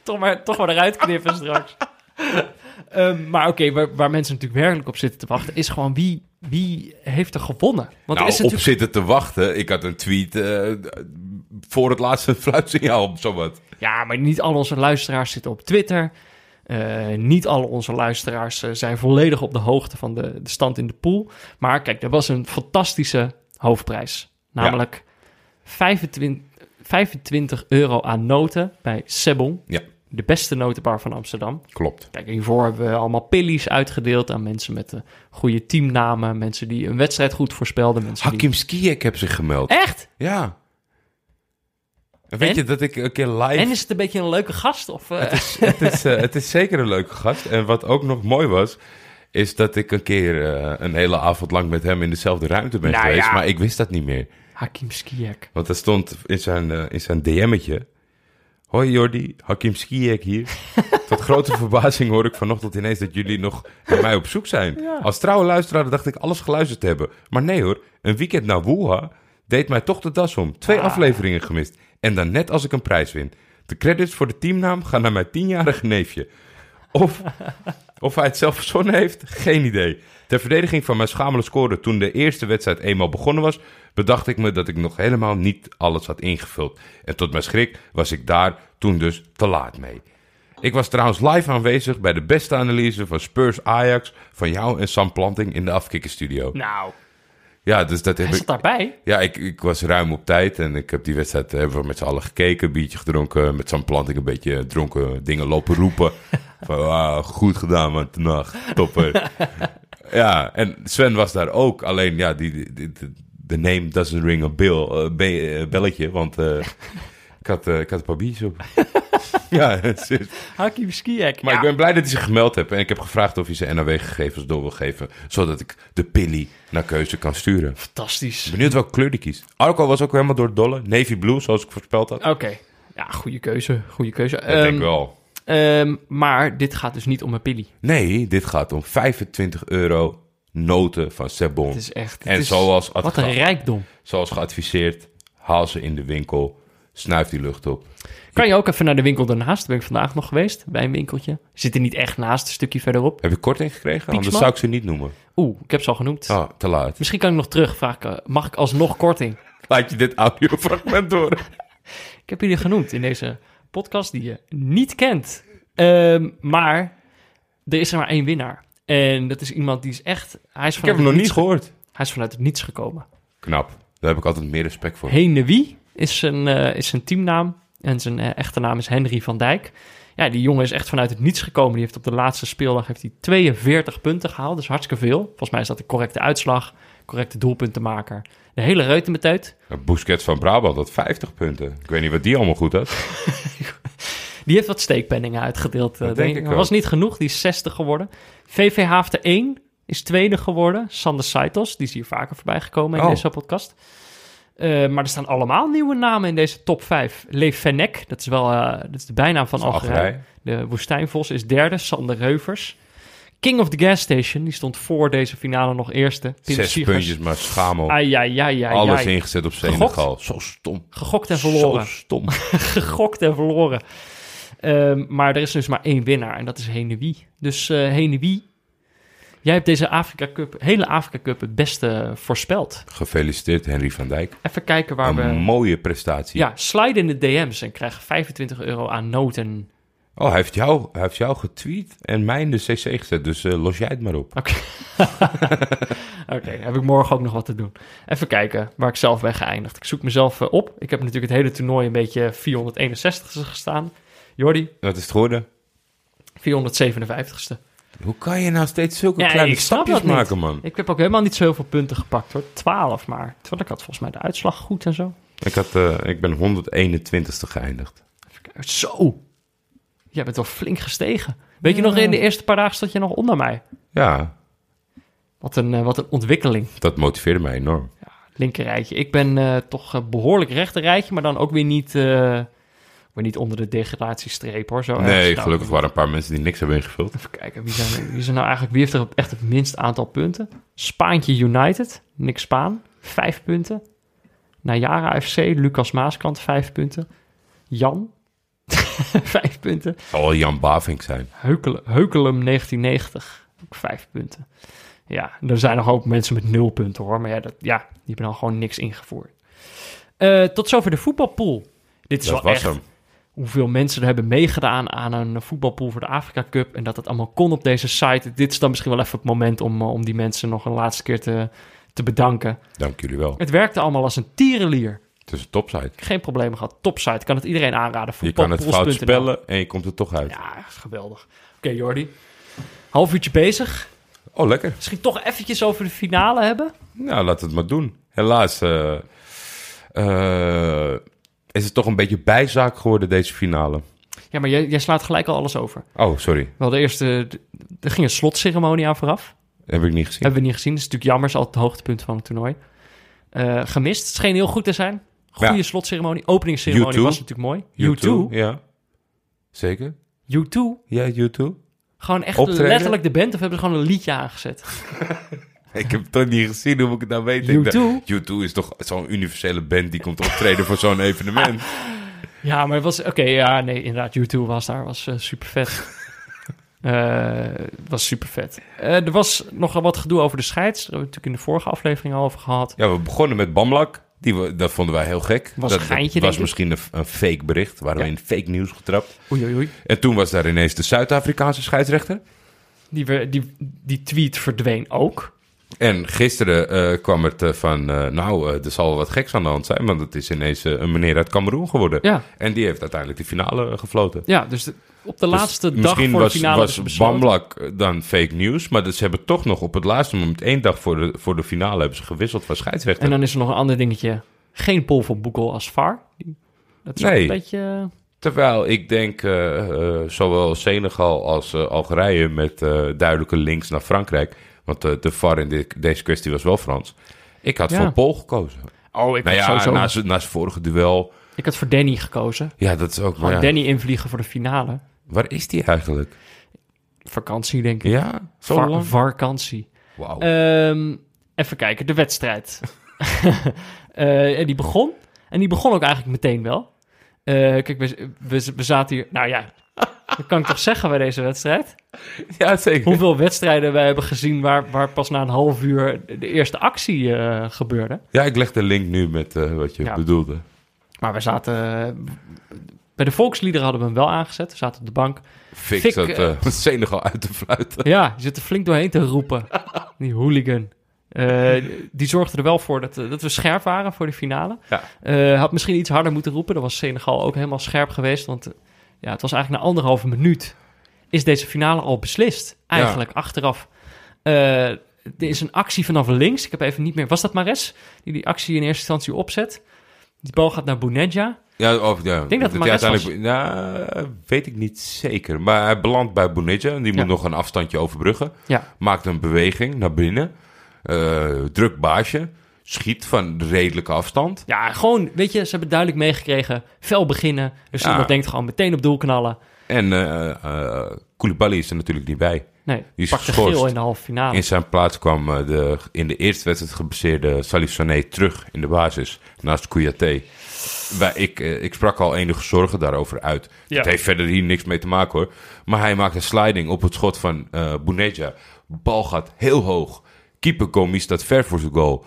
Toch maar, toch maar eruit knippen straks. [laughs] Ehm, maar oké, waar, waar mensen natuurlijk werkelijk op zitten te wachten... is gewoon wie, wie heeft er gewonnen? Want nou, er is op natuurlijk... zitten te wachten. Ik had een tweet eh, voor het laatste [laughs] fluitsignaal of zowat. Ja, maar niet al onze luisteraars zitten op Twitter. Eh, niet alle onze luisteraars eh, zijn volledig op de hoogte van de, de stand in de pool. Maar kijk, er was een fantastische hoofdprijs. Namelijk 25, 25 euro aan noten bij Sebon. Ja. De beste notenbar van Amsterdam. Klopt. Kijk, hiervoor hebben we allemaal pillies uitgedeeld aan mensen met eh, goede teamnamen. Mensen die een wedstrijd goed voorspelden. Mensen die... Hakim Ziyech heb zich gemeld. Echt? Ja. En weet En? je dat ik een keer live... En is het een beetje een leuke gast? Of, eh, het, is, het, is, eh, het is zeker een leuke gast. En wat ook nog mooi was, is dat ik een keer een hele avond lang met hem in dezelfde ruimte ben Nou geweest. ja. Maar ik wist dat niet meer. Hakim Ziyech. Want er stond in zijn, in zijn DM'tje... Hoi Jordi, Hakim Ziyech hier. [laughs] Tot grote verbazing hoor ik vanochtend ineens dat jullie nog naar mij op zoek zijn. Ja. Als trouwe luisteraar dacht ik alles geluisterd te hebben. Maar nee hoor, een weekend naar Wuha deed mij toch de das om. Twee Ah. afleveringen gemist. En dan net als ik een prijs win. De credits voor de teamnaam gaan naar mijn tienjarige neefje. Of, of hij het zelf verzonnen heeft, geen idee. Ter verdediging van mijn schamele score toen de eerste wedstrijd eenmaal begonnen was, bedacht ik me dat ik nog helemaal niet alles had ingevuld. En tot mijn schrik was ik daar toen dus te laat mee. Ik was trouwens live aanwezig bij de beste analyse van Spurs Ajax van jou en Sam Planting in de afkikkerstudio. Nou, Ja, dus dat heb hij ik. daarbij. Ja, ik, ik was ruim op tijd en ik heb die wedstrijd eh, hebben we met z'n allen gekeken, biertje gedronken, met Sam Planting een beetje dronken dingen lopen roepen. [laughs] van, ah, goed gedaan man, nacht, topper. [laughs] ja, en Sven was daar ook, alleen ja, die, die, die- de- name doesn't ring a bell, eh, be- eh, belletje, want eh, [laughs] ik, had, eh, ik had een paar biertjes op. [laughs] ja, het is- Hakim Ziyech. maar ja. ik ben blij dat hij zich gemeld heeft en ik heb gevraagd of hij zijn NAW-gegevens door wil geven, zodat ik de pilly naar keuze kan sturen. Fantastisch. Benieuwd welke kleur die kiest. Arco was ook helemaal door het dolle. Navy blue, zoals ik voorspeld had. Oké. Ja, goede keuze. Goede keuze. ik denk Ehm, wel. ehm, maar dit gaat dus niet om een pilly. Nee, dit gaat om 25 euro noten van Sebon. Het is echt... het En is- zoals, Wat een rijkdom. zoals geadviseerd, haal ze in de winkel, snuif die lucht op. Kan je ook even naar de winkel daarnaast? Daar ben ik vandaag nog geweest, bij een winkeltje. Zit er niet echt naast, een stukje verderop. Heb je korting gekregen? Anders zou ik ze niet noemen. Oeh, ik heb ze al genoemd. Ah, te laat. Misschien kan ik nog terug vragen. Mag ik alsnog korting? [laughs] Laat je dit audiofragment horen. [laughs] Ik heb jullie genoemd in deze podcast die je niet kent. Ehm, maar er is er maar één winnaar. En dat is iemand die is echt... Hij is Ik heb hem nog het niet gehoord. Hij is vanuit het niets gekomen. Knap. Daar heb ik altijd meer respect voor. Henewie is zijn, eh, is zijn teamnaam. En zijn eh, echte naam is Henry van Dijk. Ja, die jongen is echt vanuit het niets gekomen. Die heeft op de laatste speeldag heeft hij 42 punten gehaald. Dus hartstikke veel. Volgens mij is dat de correcte uitslag. Correcte doelpuntenmaker. De hele reutemeteut. Busquets van Brabant had 50 punten. Ik weet niet wat die allemaal goed had. [laughs] Die heeft wat steekpenningen uitgedeeld. eh, denk ik ook. was niet genoeg. Die is 60 geworden. VV Haafde 1 is tweede geworden. Sander Saitos. Die is hier vaker voorbij gekomen in Oh. deze podcast. Eh, maar er staan allemaal nieuwe namen in deze top 5. Leef Fennec, dat is wel eh, dat is de bijnaam van. Algerije. De Woestijnvos is derde. Sander Reuvers. King of the Gas Station, die stond voor deze finale nog eerste. Pim Zes Siegers. puntjes, maar schamel. Ai, ai, ai, ai, Alles ingezet op? Senegal. Zo stom. Gegokt en verloren. Zo stom. [laughs] Gegokt en verloren. Ehm, maar er is dus maar één winnaar en dat is Henewie. Dus Henewie, jij hebt deze Afrika Cup, hele Afrika Cup het beste voorspeld. Gefeliciteerd, Henry van Dijk. Even kijken waar Een we... mooie prestatie. Ja, slide in de DM's en krijg 25 euro aan noten. Oh, hij heeft, jou, hij heeft jou getweet en mij in de cc gezet. Dus eh, los jij het maar op. Oké. [laughs] Oké, heb ik morgen ook nog wat te doen. Even kijken waar ik zelf ben geëindigd. Ik zoek mezelf eh, op. Ik heb natuurlijk het hele toernooi een beetje 461ste gestaan. Jordi, Wat is het geworden? 457ste. Hoe kan je nou steeds zulke Ja, kleine stapjes maken, man? Ik heb ook helemaal niet zoveel punten gepakt hoor. 12 maar. Terwijl ik had volgens mij de uitslag goed en zo. Ik, had, eh, ik ben 121ste geëindigd. Zo. Jij bent wel flink gestegen. Weet je nog, in de eerste paar dagen stond je nog onder mij. Ja, Wat een, eh, wat een ontwikkeling. dat motiveerde mij enorm. Linker rijtje. Ik ben eh, toch eh, behoorlijk rechter rijtje, maar dan ook weer niet, weer niet onder de degradatiestreep hoor. Zo nee, gelukkig waren er een paar mensen die niks hebben ingevuld. Even kijken, wie, zijn, wie, zijn nou eigenlijk, wie heeft er echt het minst aantal punten? Spaantje United, Nick Spaan, vijf punten. Nayara FC, Lucas Maaskant, vijf punten. Jan, [laughs] vijf punten. Zal wel Jan Bavink zijn. Heukelum, Heukelum 1990, ook vijf punten. Ja, er zijn nog ook mensen met nul punten hoor. Maar ja, dat, ja die hebben dan gewoon niks ingevoerd. Eh, tot zover de voetbalpool. Dit is Dat wel was echt hem. Hoeveel mensen er hebben meegedaan aan een voetbalpool voor de Afrika Cup. En dat het allemaal kon op deze site. Dit is dan misschien wel even het moment om, eh, om die mensen nog een laatste keer te, te bedanken. Dank jullie wel. Het werkte allemaal als een tierenlier. Het is een topsite. Geen problemen gehad. Topsite. Kan het iedereen aanraden. Je kan het fout spellen en je komt er toch uit. Ja, geweldig. Oké, Jordi. Half uurtje bezig. Oh, lekker. Misschien toch eventjes over de finale hebben. Nou, we het maar doen. Helaas eh, eh, is het toch een beetje bijzaak geworden, deze finale. Ja, maar jij, jij slaat gelijk al alles over. Oh, sorry. Wel, de eerste... Er ging een slotceremonie aan vooraf. Heb ik niet gezien. Hebben we niet gezien. Dat is natuurlijk jammer. is altijd het hoogtepunt van het toernooi. Eh, gemist. Het scheen heel goed te zijn. Goede Ja. slotceremonie. Openingsceremonie U2. was natuurlijk mooi. U2. Ja. Zeker? U2. Ja, YouTube. Gewoon echt Optreden? letterlijk de band. Of hebben ze gewoon een liedje aangezet? [laughs] Ik heb het toch niet gezien, hoe moet ik het nou weten? Ik U2? dacht, U2 is toch zo'n universele band die komt optreden voor zo'n evenement. [laughs] Ja, maar het was... Oké, ja, nee, inderdaad. U2 was daar. Was super vet. [laughs] Eh, was super vet. er was nogal wat gedoe over de scheids. Daar hebben we natuurlijk in de vorige aflevering al over gehad. Ja, we begonnen met Bamlak. Die we, dat vonden wij heel gek. Was dat, geintje, dat was misschien een, een fake bericht. Waren we in fake nieuws getrapt. Oei, oei, oei. En toen was daar ineens de Zuid-Afrikaanse scheidsrechter. Die, we- die, die tweet verdween ook. En gisteren eh, kwam het eh, van... eh, nou, er zal wat geks aan de hand zijn. Want het is ineens een meneer uit Cameroen geworden. Ja, En die heeft uiteindelijk de finale gefloten. ja dus de- op de Dus laatste dag voor was, de finale was besloten. Bamblak dan fake news. Maar dat, ze hebben toch nog op het laatste moment... één dag voor de, voor de finale hebben ze gewisseld van scheidsrechter. En dan is er nog een ander dingetje. Geen Paul van Boekel als VAR. Dat is Nee. een beetje... Terwijl ik denk, zowel Senegal als Algerije met duidelijke links naar Frankrijk. Want eh, de VAR in dit- deze kwestie was wel Frans. Ik had Ja. voor Pool gekozen. Oh, ik Nou had ja, sowieso... na zijn na zijn vorige duel. Ik had voor Danny gekozen. Ja, dat is ook. Maar ja, Danny invliegen voor de finale. waar is die eigenlijk? Vakantie, denk ik. Ja, zo Va- lang? vakantie. Wauw. Ehm, even kijken, de wedstrijd. [laughs] En die begon. En die begon ook eigenlijk meteen wel. Eh, kijk, we, we, we zaten hier... Nou ja, dat kan ik toch zeggen bij deze wedstrijd? ja, zeker. Hoeveel wedstrijden wij hebben gezien... waar, waar pas na een half uur de eerste actie eh, gebeurde. Ja, ik leg de link nu met eh, wat je Ja. bedoelde. Maar we zaten... eh, bij de volksliederen hadden we hem wel aangezet. We zaten op de bank. Fik, Fik, zat eh, [laughs] Senegal uit te fluiten. Ja, die zit er flink doorheen te roepen. Die hooligan. Eh, die zorgde er wel voor dat, dat we scherp waren voor de finale. Ja. Eh, had misschien iets harder moeten roepen. Dan was Senegal ook helemaal scherp geweest. Want ja, het was eigenlijk na anderhalve minuut... is deze finale al beslist. Eigenlijk, achteraf. Eh, er is een actie vanaf links. Ik heb even niet meer... Was dat Mares? Die die actie in eerste instantie opzet. Die bal gaat naar Bounedja. Ja, of, ja. denk dat het Mares uiteindelijk. Nou, weet ik niet zeker. Maar hij belandt bij Bonitja. En die Ja. moet nog een afstandje overbruggen. Ja, Maakt een beweging naar binnen. Eh druk baasje. Schiet van redelijke afstand. ja, gewoon, weet je, ze hebben duidelijk meegekregen. Fel beginnen. Dus Ja. iemand denkt gewoon meteen op doel knallen. En eh Koulibaly is er natuurlijk niet bij. Nee, is pakte geel in de halve finale. In zijn plaats kwam eh, de in de eerste wedstrijd geblesseerde Salif Sané terug in de basis. Naast Kouyaté. Wij, ik, ik sprak al enige zorgen daarover uit. Ja. Het heeft verder hier niks mee te maken hoor. Maar hij maakt een sliding op het schot van Bounedja. Bal gaat heel hoog. Keeper Gomis staat ver voor zijn goal.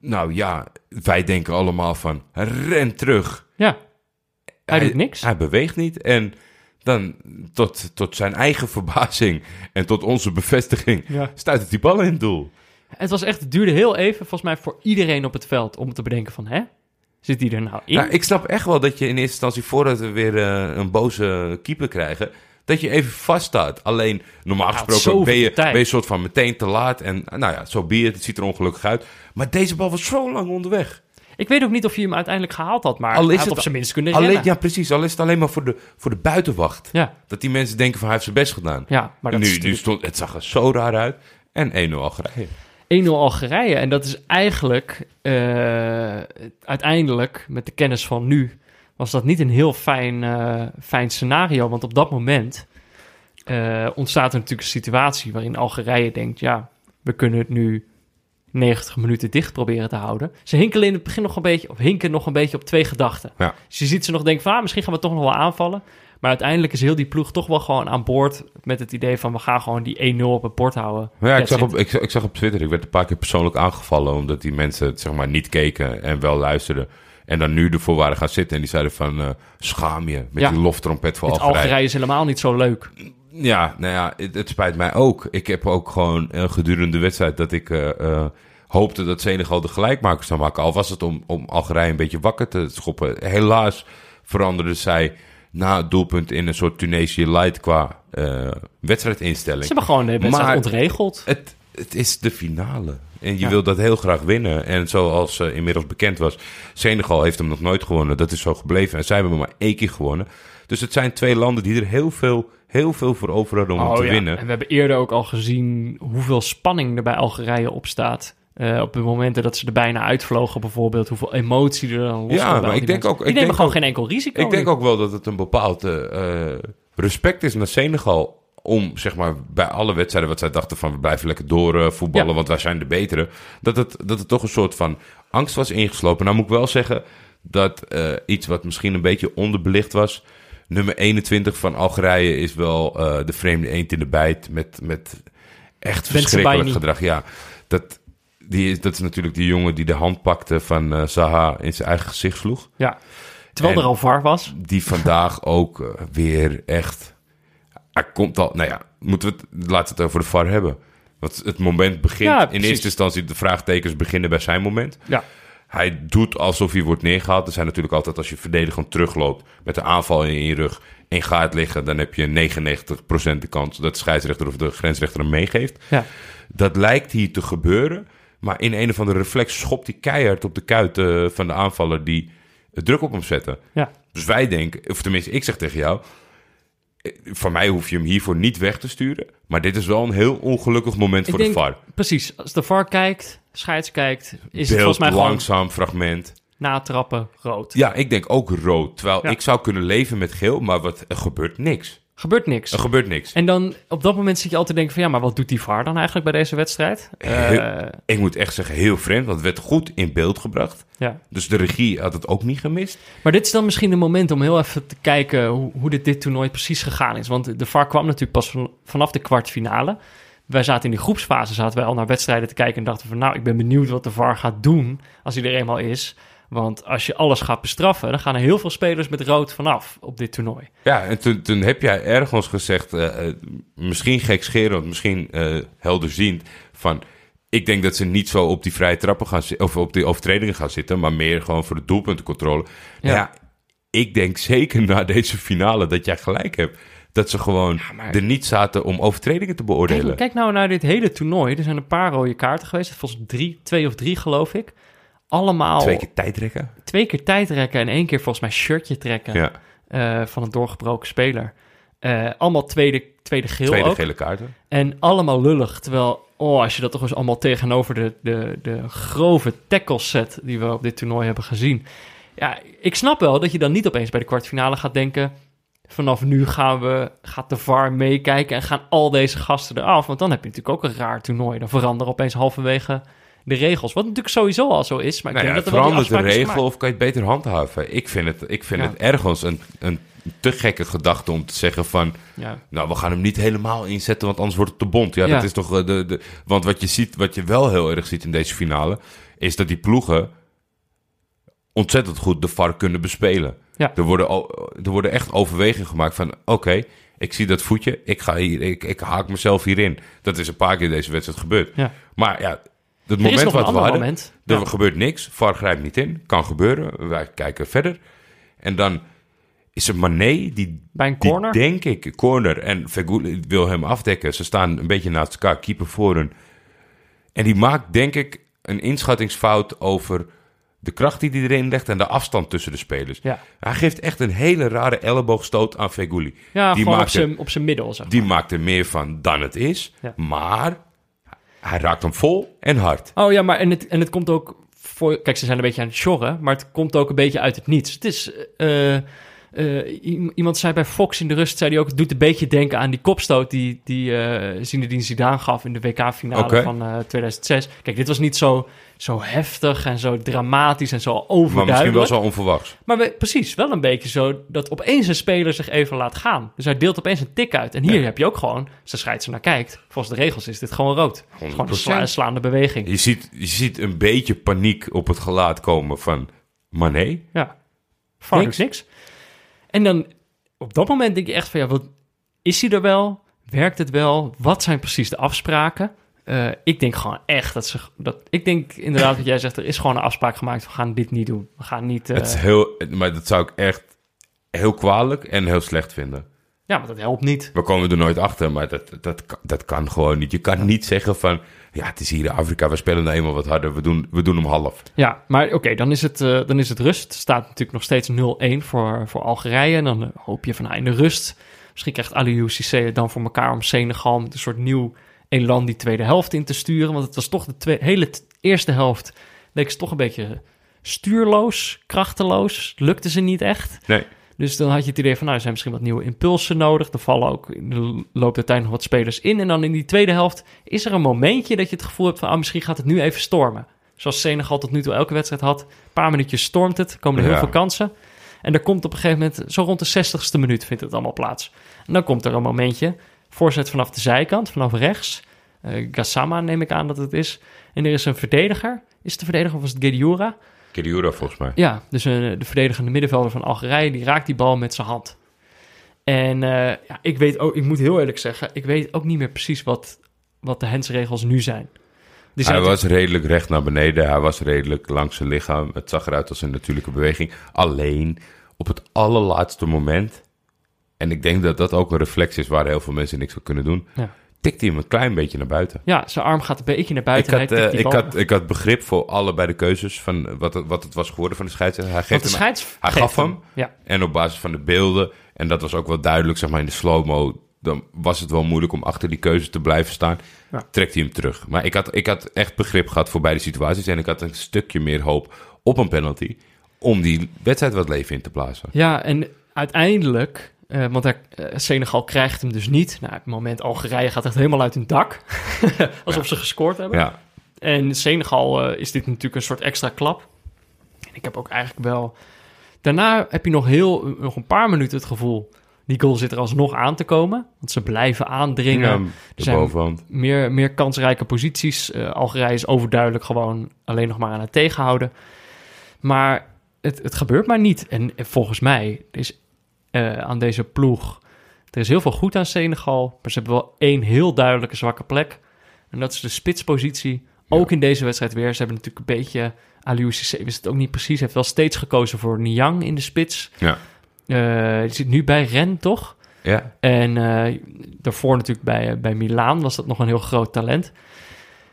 Nou ja, wij denken allemaal van ren terug. Ja, hij doet niks. Hij beweegt niet. En dan tot, tot zijn eigen [laughs] verbazing en tot onze bevestiging Ja. stuit die bal in het doel. Het was echt, het duurde heel even, volgens mij voor iedereen op het veld, om te bedenken van, hè, zit die er nou in? Nou, ik snap echt wel dat je in eerste instantie, voordat we weer eh, een boze keeper krijgen, dat je even vaststaat. Alleen, normaal gesproken ben je, ben je soort van meteen te laat. En nou ja, zo it, het ziet er ongelukkig uit. Maar deze bal was zo lang onderweg. Ik weet ook niet of hij hem uiteindelijk gehaald had, maar Al is hij had het- op zijn minst kunnen Alleen, ja, precies. Al is het alleen maar voor de, voor de buitenwacht. Ja, Dat die mensen denken van hij heeft zijn best gedaan. ja, maar dat nu, is nu stond, het zag er zo raar uit. En 1-0 Algerije. 1-0 Algerije. En dat is eigenlijk, eh, uiteindelijk, met de kennis van nu, was dat niet een heel fijn, eh, fijn scenario. Want op dat moment eh, ontstaat er natuurlijk een situatie waarin Algerije denkt, ja, we kunnen het nu 90 minuten dicht proberen te houden. Ze hinkelen in het begin nog een beetje, of hinken nog een beetje op twee gedachten. Ja. Dus je ziet ze nog denken van, ah, misschien gaan we toch nog wel aanvallen. Maar uiteindelijk is heel die ploeg toch wel gewoon aan boord met het idee van, we gaan gewoon die 1-0 op het bord houden. Ja, ik zag, op, ik, ik zag op Twitter, ik werd een paar keer persoonlijk aangevallen... omdat die mensen het zeg maar niet keken en wel luisterden. En dan nu ervoor waren gaan zitten en die zeiden van... eh, schaam je met Ja. die loftrompet voor Het Algerije. Algerije is helemaal niet zo leuk. Ja, nou ja, het, het spijt mij ook. Ik heb ook gewoon eh, gedurende de wedstrijd dat ik eh, hoopte dat Senegal de gelijkmakers zou maken. Al was het om, om Algerije een beetje wakker te schoppen. Helaas veranderde zij na het doelpunt in een soort Tunesië light qua wedstrijdinstelling. Ze hebben gewoon de wedstrijd Maar- ontregeld. Het, het is de finale. En je Ja. wilt dat heel graag winnen. En zoals eh, inmiddels bekend was, Senegal heeft hem nog nooit gewonnen. Dat is zo gebleven. En zij hebben hem maar één keer gewonnen. Dus het zijn twee landen die er heel veel, heel veel voor over hadden om hem te Oh ja, winnen. En we hebben eerder ook al gezien hoeveel spanning er bij Algerije op staat. Eh, op de momenten dat ze er bijna uitvlogen bijvoorbeeld. Hoeveel emotie er dan los Ja, maar ik die denk mensen. ook- Die ik nemen denk gewoon ook- geen enkel risico. Ik denk ook wel dat het een bepaald eh, respect is naar Senegal. Om zeg maar bij alle wedstrijden wat zij dachten van we blijven lekker door eh, voetballen, Ja. want wij zijn de betere. Dat het, dat het toch een soort van angst was ingeslopen. Nou moet ik wel zeggen dat eh, iets wat misschien een beetje onderbelicht was. nummer 21 van Algerije is wel eh, de vreemde eend in de bijt met, met echt verschrikkelijk gedrag. Ja, dat, die is, dat is natuurlijk die jongen die de hand pakte van eh Zaha in zijn eigen gezicht sloeg. Ja. Terwijl En- er al VAR was. Die vandaag ook weer echt... Hij komt al... Nou ja, moeten we het, laten we het over de VAR hebben. Want het moment begint... Ja, in eerste instantie de vraagtekens beginnen bij zijn moment. Ja. Hij doet alsof hij wordt neergehaald. Er zijn natuurlijk altijd als je verdedigend terugloopt met een aanval in je rug en gaat liggen, dan heb je 99% de kans dat de scheidsrechter of de grensrechter hem meegeeft. Ja. Dat lijkt hier te gebeuren, maar in een of andere reflex schopt hij keihard op de kuit eh, van de aanvaller die druk op hem zette. Ja. Dus wij denken, of tenminste ik zeg tegen jou, van mij hoef je hem hiervoor niet weg te sturen, maar dit is wel een heel ongelukkig moment Ik voor denk, de VAR. precies, als de VAR kijkt, scheids kijkt, is het volgens mij gewoon langzaam fragment. natrappen, rood. Ja, ik denk ook rood. Terwijl Ja. ik zou kunnen leven met geel, maar wat, er gebeurt niks. Gebeurt niks. Er gebeurt niks. En dan op dat moment zit je altijd te denken van ja, maar wat doet die VAR dan eigenlijk bij deze wedstrijd? Heel- Eh, Ik moet echt zeggen, heel vreemd, want het werd goed in beeld gebracht. ja. Dus de regie had het ook niet gemist. Maar dit is dan misschien een moment om heel even te kijken hoe, hoe dit, dit toernooi precies gegaan is. Want de VAR kwam natuurlijk pas van- vanaf de kwartfinale. Wij zaten in die groepsfase, zaten wij al naar wedstrijden te kijken en dachten van nou, ik ben benieuwd wat de VAR gaat doen als hij er eenmaal is. Want als je alles gaat bestraffen, dan gaan er heel veel spelers met rood vanaf op dit toernooi. Ja, en toen, toen heb jij ergens gezegd, eh, misschien gekscherend, misschien eh helderziend, van... Ik denk dat ze niet zo op die vrije trappen gaan zitten, of op die overtredingen gaan zitten, maar meer gewoon voor de doelpuntencontrole. Ja. Ja. ik denk zeker na deze finale dat jij gelijk hebt. Dat ze gewoon maar- er niet zaten om overtredingen te beoordelen. Kijk, kijk nou naar dit hele toernooi. Er zijn een paar rode kaarten geweest. Volgens drie, twee of drie geloof ik. Allemaal Twee keer tijdrekken. twee keer tijd trekken en één keer volgens mij shirtje trekken Ja, eh, van een doorgebroken speler. Eh, allemaal tweede, tweede geel tweede ook. gele kaarten. En allemaal lullig. Terwijl, oh, als je dat toch eens allemaal tegenover de, de, de grove tackles zet die we op dit toernooi hebben gezien. Ja, ik snap wel dat je dan niet opeens bij de kwartfinale gaat denken... vanaf nu gaan we, gaat de VAR meekijken en gaan al deze gasten eraf. Want dan heb je natuurlijk ook een raar toernooi. Dan veranderen opeens halverwege de regels. Wat natuurlijk sowieso al zo is. Maar ik Nou ja, dat er verandert de regel of kan je het beter handhaven? Ik vind het, ik vind Ja. het ergens een, een te gekke gedachte om te zeggen van... Ja. Nou, we gaan hem niet helemaal inzetten, want anders wordt het te bond. Ja, dat is toch eh, de, de... Want wat je ziet, wat je wel heel erg ziet in deze finale... is dat die ploegen ontzettend goed de VAR kunnen bespelen. Ja. Er, worden, er worden echt overwegingen gemaakt van... oké, ik zie dat voetje, ik, ga hier, ik, ik haak mezelf hierin. Dat is een paar keer in deze wedstrijd gebeurd. Ja. Maar ja, het moment wat we ander hadden... moment. Er Ja. gebeurt niks. VAR grijpt niet in. Kan gebeuren. Wij kijken verder. En dan is er Mané die, Bij een die corner. denk ik, corner en Vergoed wil hem afdekken. Ze staan een beetje naast elkaar, keeper voor hun. En die maakt denk ik een inschattingsfout over de kracht die hij erin legt en de afstand tussen de spelers. Ja, Hij geeft echt een hele rare elleboogstoot aan Feguli. ja Die maakt zijn, op zijn middel, zeg Die maakt er meer van dan het is. Ja. Maar hij raakt hem vol en hard. Oh ja, maar en het, en het komt ook voor... Kijk, ze zijn een beetje aan het sjorren, maar het komt ook een beetje uit het niets. Het is... eh, eh, i- iemand zei bij Fox in de rust, zei hij ook, het doet een beetje denken aan die kopstoot die, die eh Zinedine Zidane gaf in de WK-finale van eh 2006. Kijk, dit was niet zo, zo heftig en zo dramatisch en zo Maar overduidelijk. misschien wel zo onverwachts. Maar we- precies, wel een beetje zo dat opeens een speler zich even laat gaan. Dus hij deelt opeens een tik uit. En hier Ja. heb je ook gewoon, als de scheidsrechter naar kijkt, volgens de regels is dit gewoon rood. Is Gewoon een sla- 100%. slaande beweging. Je ziet, je ziet een beetje paniek op het gelaat komen van Mané. Ja, VAR Niks. niks. En dan op dat moment denk je echt van ja, wat is hij er wel? Werkt het wel? Wat zijn precies de afspraken? Eh, ik denk gewoon echt dat ze dat. Ik denk inderdaad wat jij zegt. Er is gewoon een afspraak gemaakt. We gaan dit niet doen. We gaan niet. eh, Het is heel, maar dat zou ik echt heel kwalijk en heel slecht vinden. ja, maar dat helpt niet. We komen er nooit achter, maar dat, dat, kan- dat kan gewoon niet. Je kan niet zeggen van, ja, het is hier in Afrika, we spelen nou eenmaal wat harder, we doen, we doen hem half. Ja, maar oké, dan, is het, eh, dan is het rust. Het staat natuurlijk nog steeds 0-1 voor, voor Algerije. En dan eh, hoop je van nou, in de rust. Misschien krijgt Aliou Cissé het dan voor elkaar om Senegal met een soort nieuw elan die tweede helft in te sturen. Want het was toch de twee, hele eerste helft leek ze toch een beetje stuurloos, krachteloos. Lukte ze niet echt. Nee, Dus dan had je het idee van, nou, er zijn misschien wat nieuwe impulsen nodig. Er vallen ook in de loop der tijd nog wat spelers in. En dan in die tweede helft is er een momentje dat je het gevoel hebt van, ah, misschien gaat het nu even stormen. Zoals Senegal tot nu toe elke wedstrijd had. Een paar minuutjes stormt het, komen er heel Ja. veel kansen. En er komt op een gegeven moment, zo rond de 60ste minuut vindt het allemaal plaats. En dan komt er een momentje, voorzet vanaf de zijkant, vanaf rechts. Eh Gassama neem ik aan dat het is. En er is een verdediger. Is het de verdediger of was het Gediura? Kiriura volgens mij. Ja, dus eh, de verdedigende middenvelder van Algerije, die raakt die bal met zijn hand. En eh, ja, ik weet ook, ik moet heel eerlijk zeggen, ik weet ook niet meer precies wat, wat de hensregels nu zijn. Die Hij zijn was redelijk recht naar beneden. Hij was redelijk langs zijn lichaam. Het zag eruit als een natuurlijke beweging. Alleen op het allerlaatste moment. En ik denk dat dat ook een reflex is waar heel veel mensen niks voor kunnen doen. Ja. Tikt hij hem een klein beetje naar buiten. Ja, zijn arm gaat een beetje naar Ik buiten. had, en hij eh, ik, had, ik had begrip voor allebei de keuzes van wat het, wat het was geworden van de scheidsrechter. Hij, Want geeft de hem, scheids hij gaf hem. Ja, En op basis van de beelden, en dat was ook wel duidelijk, zeg maar in de slow-mo, dan was het wel moeilijk om achter die keuze te blijven staan. Ja. Trekt hij hem terug. Maar ik had, ik had echt begrip gehad voor beide situaties. En ik had een stukje meer hoop op een penalty. Om die wedstrijd wat leven in te blazen. ja en uiteindelijk, eh, want hij, eh, Senegal krijgt hem dus niet. Nou, op het moment Algerije gaat echt helemaal uit hun dak. [laughs] Alsof ze gescoord hebben. Ja, En Senegal eh, is dit natuurlijk een soort extra klap. En ik heb ook eigenlijk wel... Daarna heb je nog, heel, nog een paar minuten het gevoel... die goal zit er alsnog aan te komen. Want ze blijven aandringen. ja de zijn- bovenhand. meer, meer kansrijke posities. Algerije is overduidelijk gewoon alleen nog maar aan het tegenhouden. Maar het, het gebeurt maar niet. En volgens mij is eh, aan deze ploeg... Er is heel veel goed aan Senegal. Maar ze hebben wel één heel duidelijke zwakke plek. En dat is de spitspositie. Ook in deze wedstrijd weer. Ze hebben natuurlijk een beetje... Aliou Cissé wist het ook niet precies. Hij heeft wel steeds gekozen voor Niang in de spits. Ja. Eh, die zit nu bij Ren, toch? Ja, En eh, daarvoor natuurlijk bij, bij Milaan was dat nog een heel groot talent.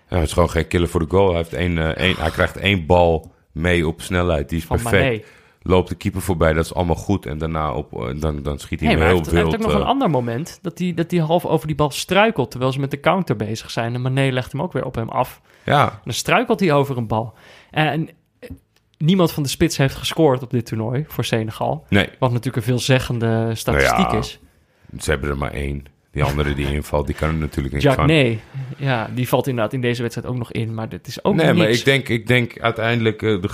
Ja, het is gewoon geen killer voor de goal. Hij, heeft één, één, hij krijgt één bal mee op snelheid. Die is Van perfect. Mané. Loopt de keeper voorbij, dat is allemaal goed. En daarna op, eh, dan, dan schiet hij heel hij heeft wild. ook nog een eh, ander moment dat hij, dat hij half over die bal struikelt terwijl ze met de counter bezig zijn. En Mané legt hem ook weer op hem af. ja, En dan struikelt hij over een bal. En eh, niemand van de spits heeft gescoord op dit toernooi voor Senegal. nee, Wat natuurlijk een veelzeggende statistiek Nou ja, is. ze hebben er maar één. Die andere die [laughs] invalt, die kan er natuurlijk niet Jack van. nee, ja, die valt inderdaad in deze wedstrijd ook nog in. Maar dit is ook nee, maar ik denk, ik denk uiteindelijk de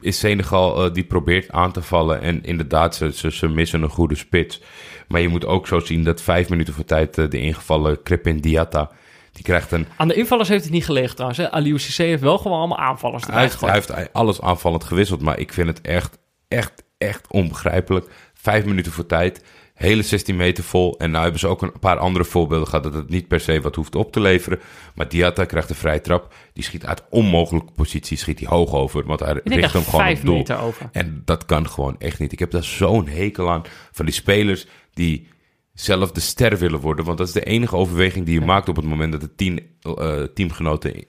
is Senegal eh, die probeert aan te vallen. En inderdaad, ze, ze, ze missen een goede spits. Maar je moet ook zo zien dat vijf minuten voor tijd eh, de ingevallen Crepin Diatta... die krijgt een... Aan de invallers heeft het niet gelegen trouwens. Hè? Aliou Cissé heeft wel gewoon allemaal aanvallers Hij erbij heeft, hij gegooid. heeft alles aanvallend gewisseld, maar ik vind het echt, echt, echt onbegrijpelijk. Vijf minuten voor tijd, hele 16 meter vol. En nou hebben ze ook een paar andere voorbeelden gehad dat het niet per se wat hoeft op te leveren. Maar Diatta krijgt een vrije trap. Die schiet uit onmogelijke positie, schiet hij hoog over. Want hij richt hem gewoon op doel. meter over. En dat kan gewoon echt niet. Ik heb daar zo'n hekel aan van die spelers die zelf de ster willen worden. Want dat is de enige overweging die je maakt op het moment dat de tien eh, teamgenoten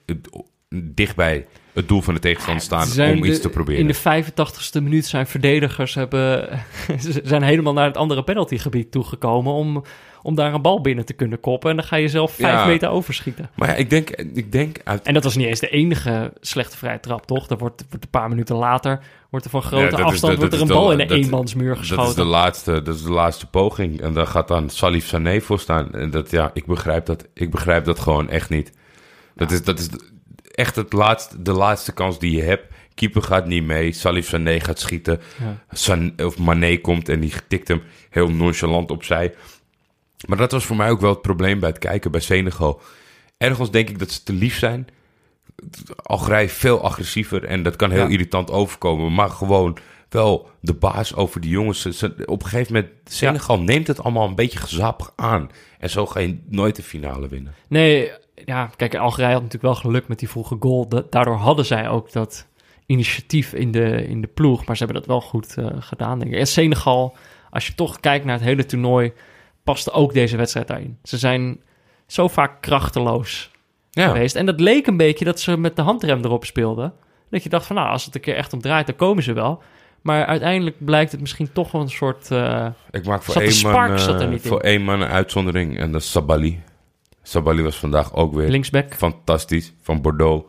dicht bij het doel van de tegenstander staan om iets de- te proberen. In de 85ste minuut zijn verdedigers hebben, [laughs] zijn helemaal naar het andere penaltygebied toegekomen om, om daar een bal binnen te kunnen koppen. En dan ga je zelf vijf Ja. meter overschieten. Maar ja, ik denk, ik denk uit... En dat was niet eens de enige slechte vrije trap, toch? Er wordt, wordt een paar minuten later wordt er van grote Ja, afstand de- wordt er een de- bal in een dat- eenmansmuur Dat is, geschoten. de laatste, dat is de laatste poging. En daar gaat dan Salif Sané voor staan. En dat, ja, ik begrijp dat, ik begrijp dat gewoon echt niet. Dat is, dat is echt het laatste, de laatste kans die je hebt. Keeper gaat niet mee. Salif Sané gaat schieten. Ja. San, of Mané komt en die tikt hem heel nonchalant opzij. Maar dat was voor mij ook wel het probleem bij het kijken bij Senegal. Ergens denk ik dat ze te lief zijn. Algerije veel agressiever en dat kan heel Ja. irritant overkomen. Maar gewoon wel de baas over die jongens. Op een gegeven moment, Senegal neemt het allemaal een beetje gezapig aan. En zo ga je nooit de finale winnen. Nee, ja, kijk, Algerije had natuurlijk wel geluk met die vroege goal. Da- daardoor hadden zij ook dat initiatief in de, in de ploeg. Maar ze hebben dat wel goed eh, gedaan, denk ik. En Senegal, als je toch kijkt naar het hele toernooi, paste ook deze wedstrijd daarin. Ze zijn zo vaak krachteloos Ja, geweest. En dat leek een beetje dat ze met de handrem erop speelden. Dat je dacht van, nou, als het een keer echt om draait, dan komen ze wel. Maar uiteindelijk blijkt het misschien toch wel een soort... eh, ik maak voor één, man, er eh, voor één man een uitzondering en dat is Sabali. Sabali was vandaag ook weer linksback. fantastisch van Bordeaux.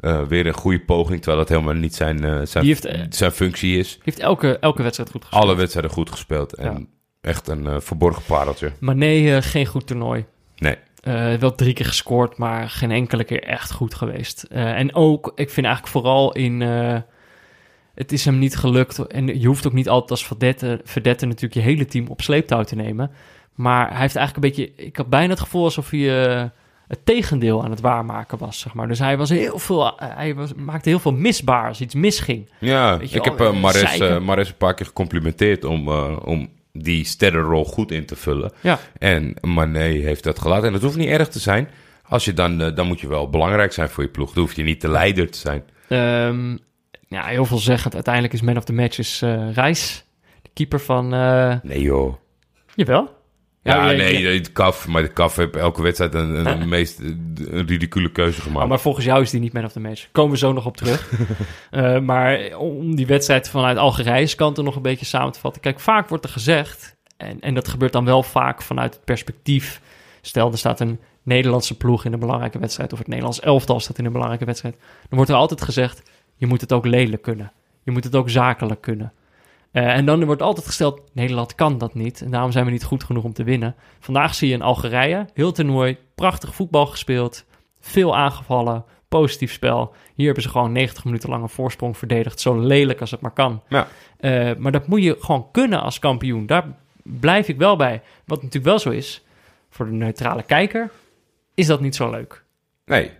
Eh, weer een goede poging, terwijl dat helemaal niet zijn, eh, zijn, heeft, eh, zijn functie is. Heeft elke, elke wedstrijd goed gespeeld. Alle wedstrijden goed gespeeld en echt een verborgen pareltje. Mané, eh, geen goed toernooi. Nee. Wel drie keer gescoord, maar geen enkele keer echt goed geweest. En ook, ik vind eigenlijk vooral in... het is hem niet gelukt. En je hoeft ook niet altijd als verdette, verdette natuurlijk je hele team op sleeptouw te nemen. Maar hij heeft eigenlijk een beetje... Ik had bijna het gevoel alsof hij eh, het tegendeel aan het waarmaken was, zeg maar. Dus hij, was heel veel, eh, hij was, maakte heel veel misbaar als iets misging. Ja, je ik heb uh, eh, Mares een paar keer gecomplimenteerd om, om die sterrenrol goed in te vullen. Ja, En Mané heeft dat gelaten. En dat hoeft niet erg te zijn. Als je dan, dan moet je wel belangrijk zijn voor je ploeg. Dan hoef je niet de leider te zijn. Ehm, ja heel veelzeggend. Uiteindelijk is man of the match is Reis. De keeper van... Nee joh. jawel. Ja, nee, de kaf. Maar de kaf heeft elke wedstrijd een, een, meest een ridicule keuze gemaakt. Oh, maar volgens jou is die niet man of the match. Komen we zo nog op terug. [laughs] Eh, maar om die wedstrijd vanuit Algerijnse kant er nog een beetje samen te vatten. Kijk, vaak wordt er gezegd, en, en dat gebeurt dan wel vaak vanuit het perspectief. Stel, er staat een Nederlandse ploeg in een belangrijke wedstrijd, of het Nederlands elftal staat in een belangrijke wedstrijd. Dan wordt er altijd gezegd, je moet het ook lelijk kunnen. Je moet het ook zakelijk kunnen. Eh, en dan wordt altijd gesteld, Nederland kan dat niet. En daarom zijn we niet goed genoeg om te winnen. Vandaag zie je in Algerije, heel toernooi, prachtig voetbal gespeeld. Veel aangevallen, positief spel. Hier hebben ze gewoon 90 minuten lang een voorsprong verdedigd. Zo lelijk als het maar kan. Ja. Eh, maar dat moet je gewoon kunnen als kampioen. Daar blijf ik wel bij. Wat natuurlijk wel zo is, voor de neutrale kijker, is dat niet zo leuk. Nee.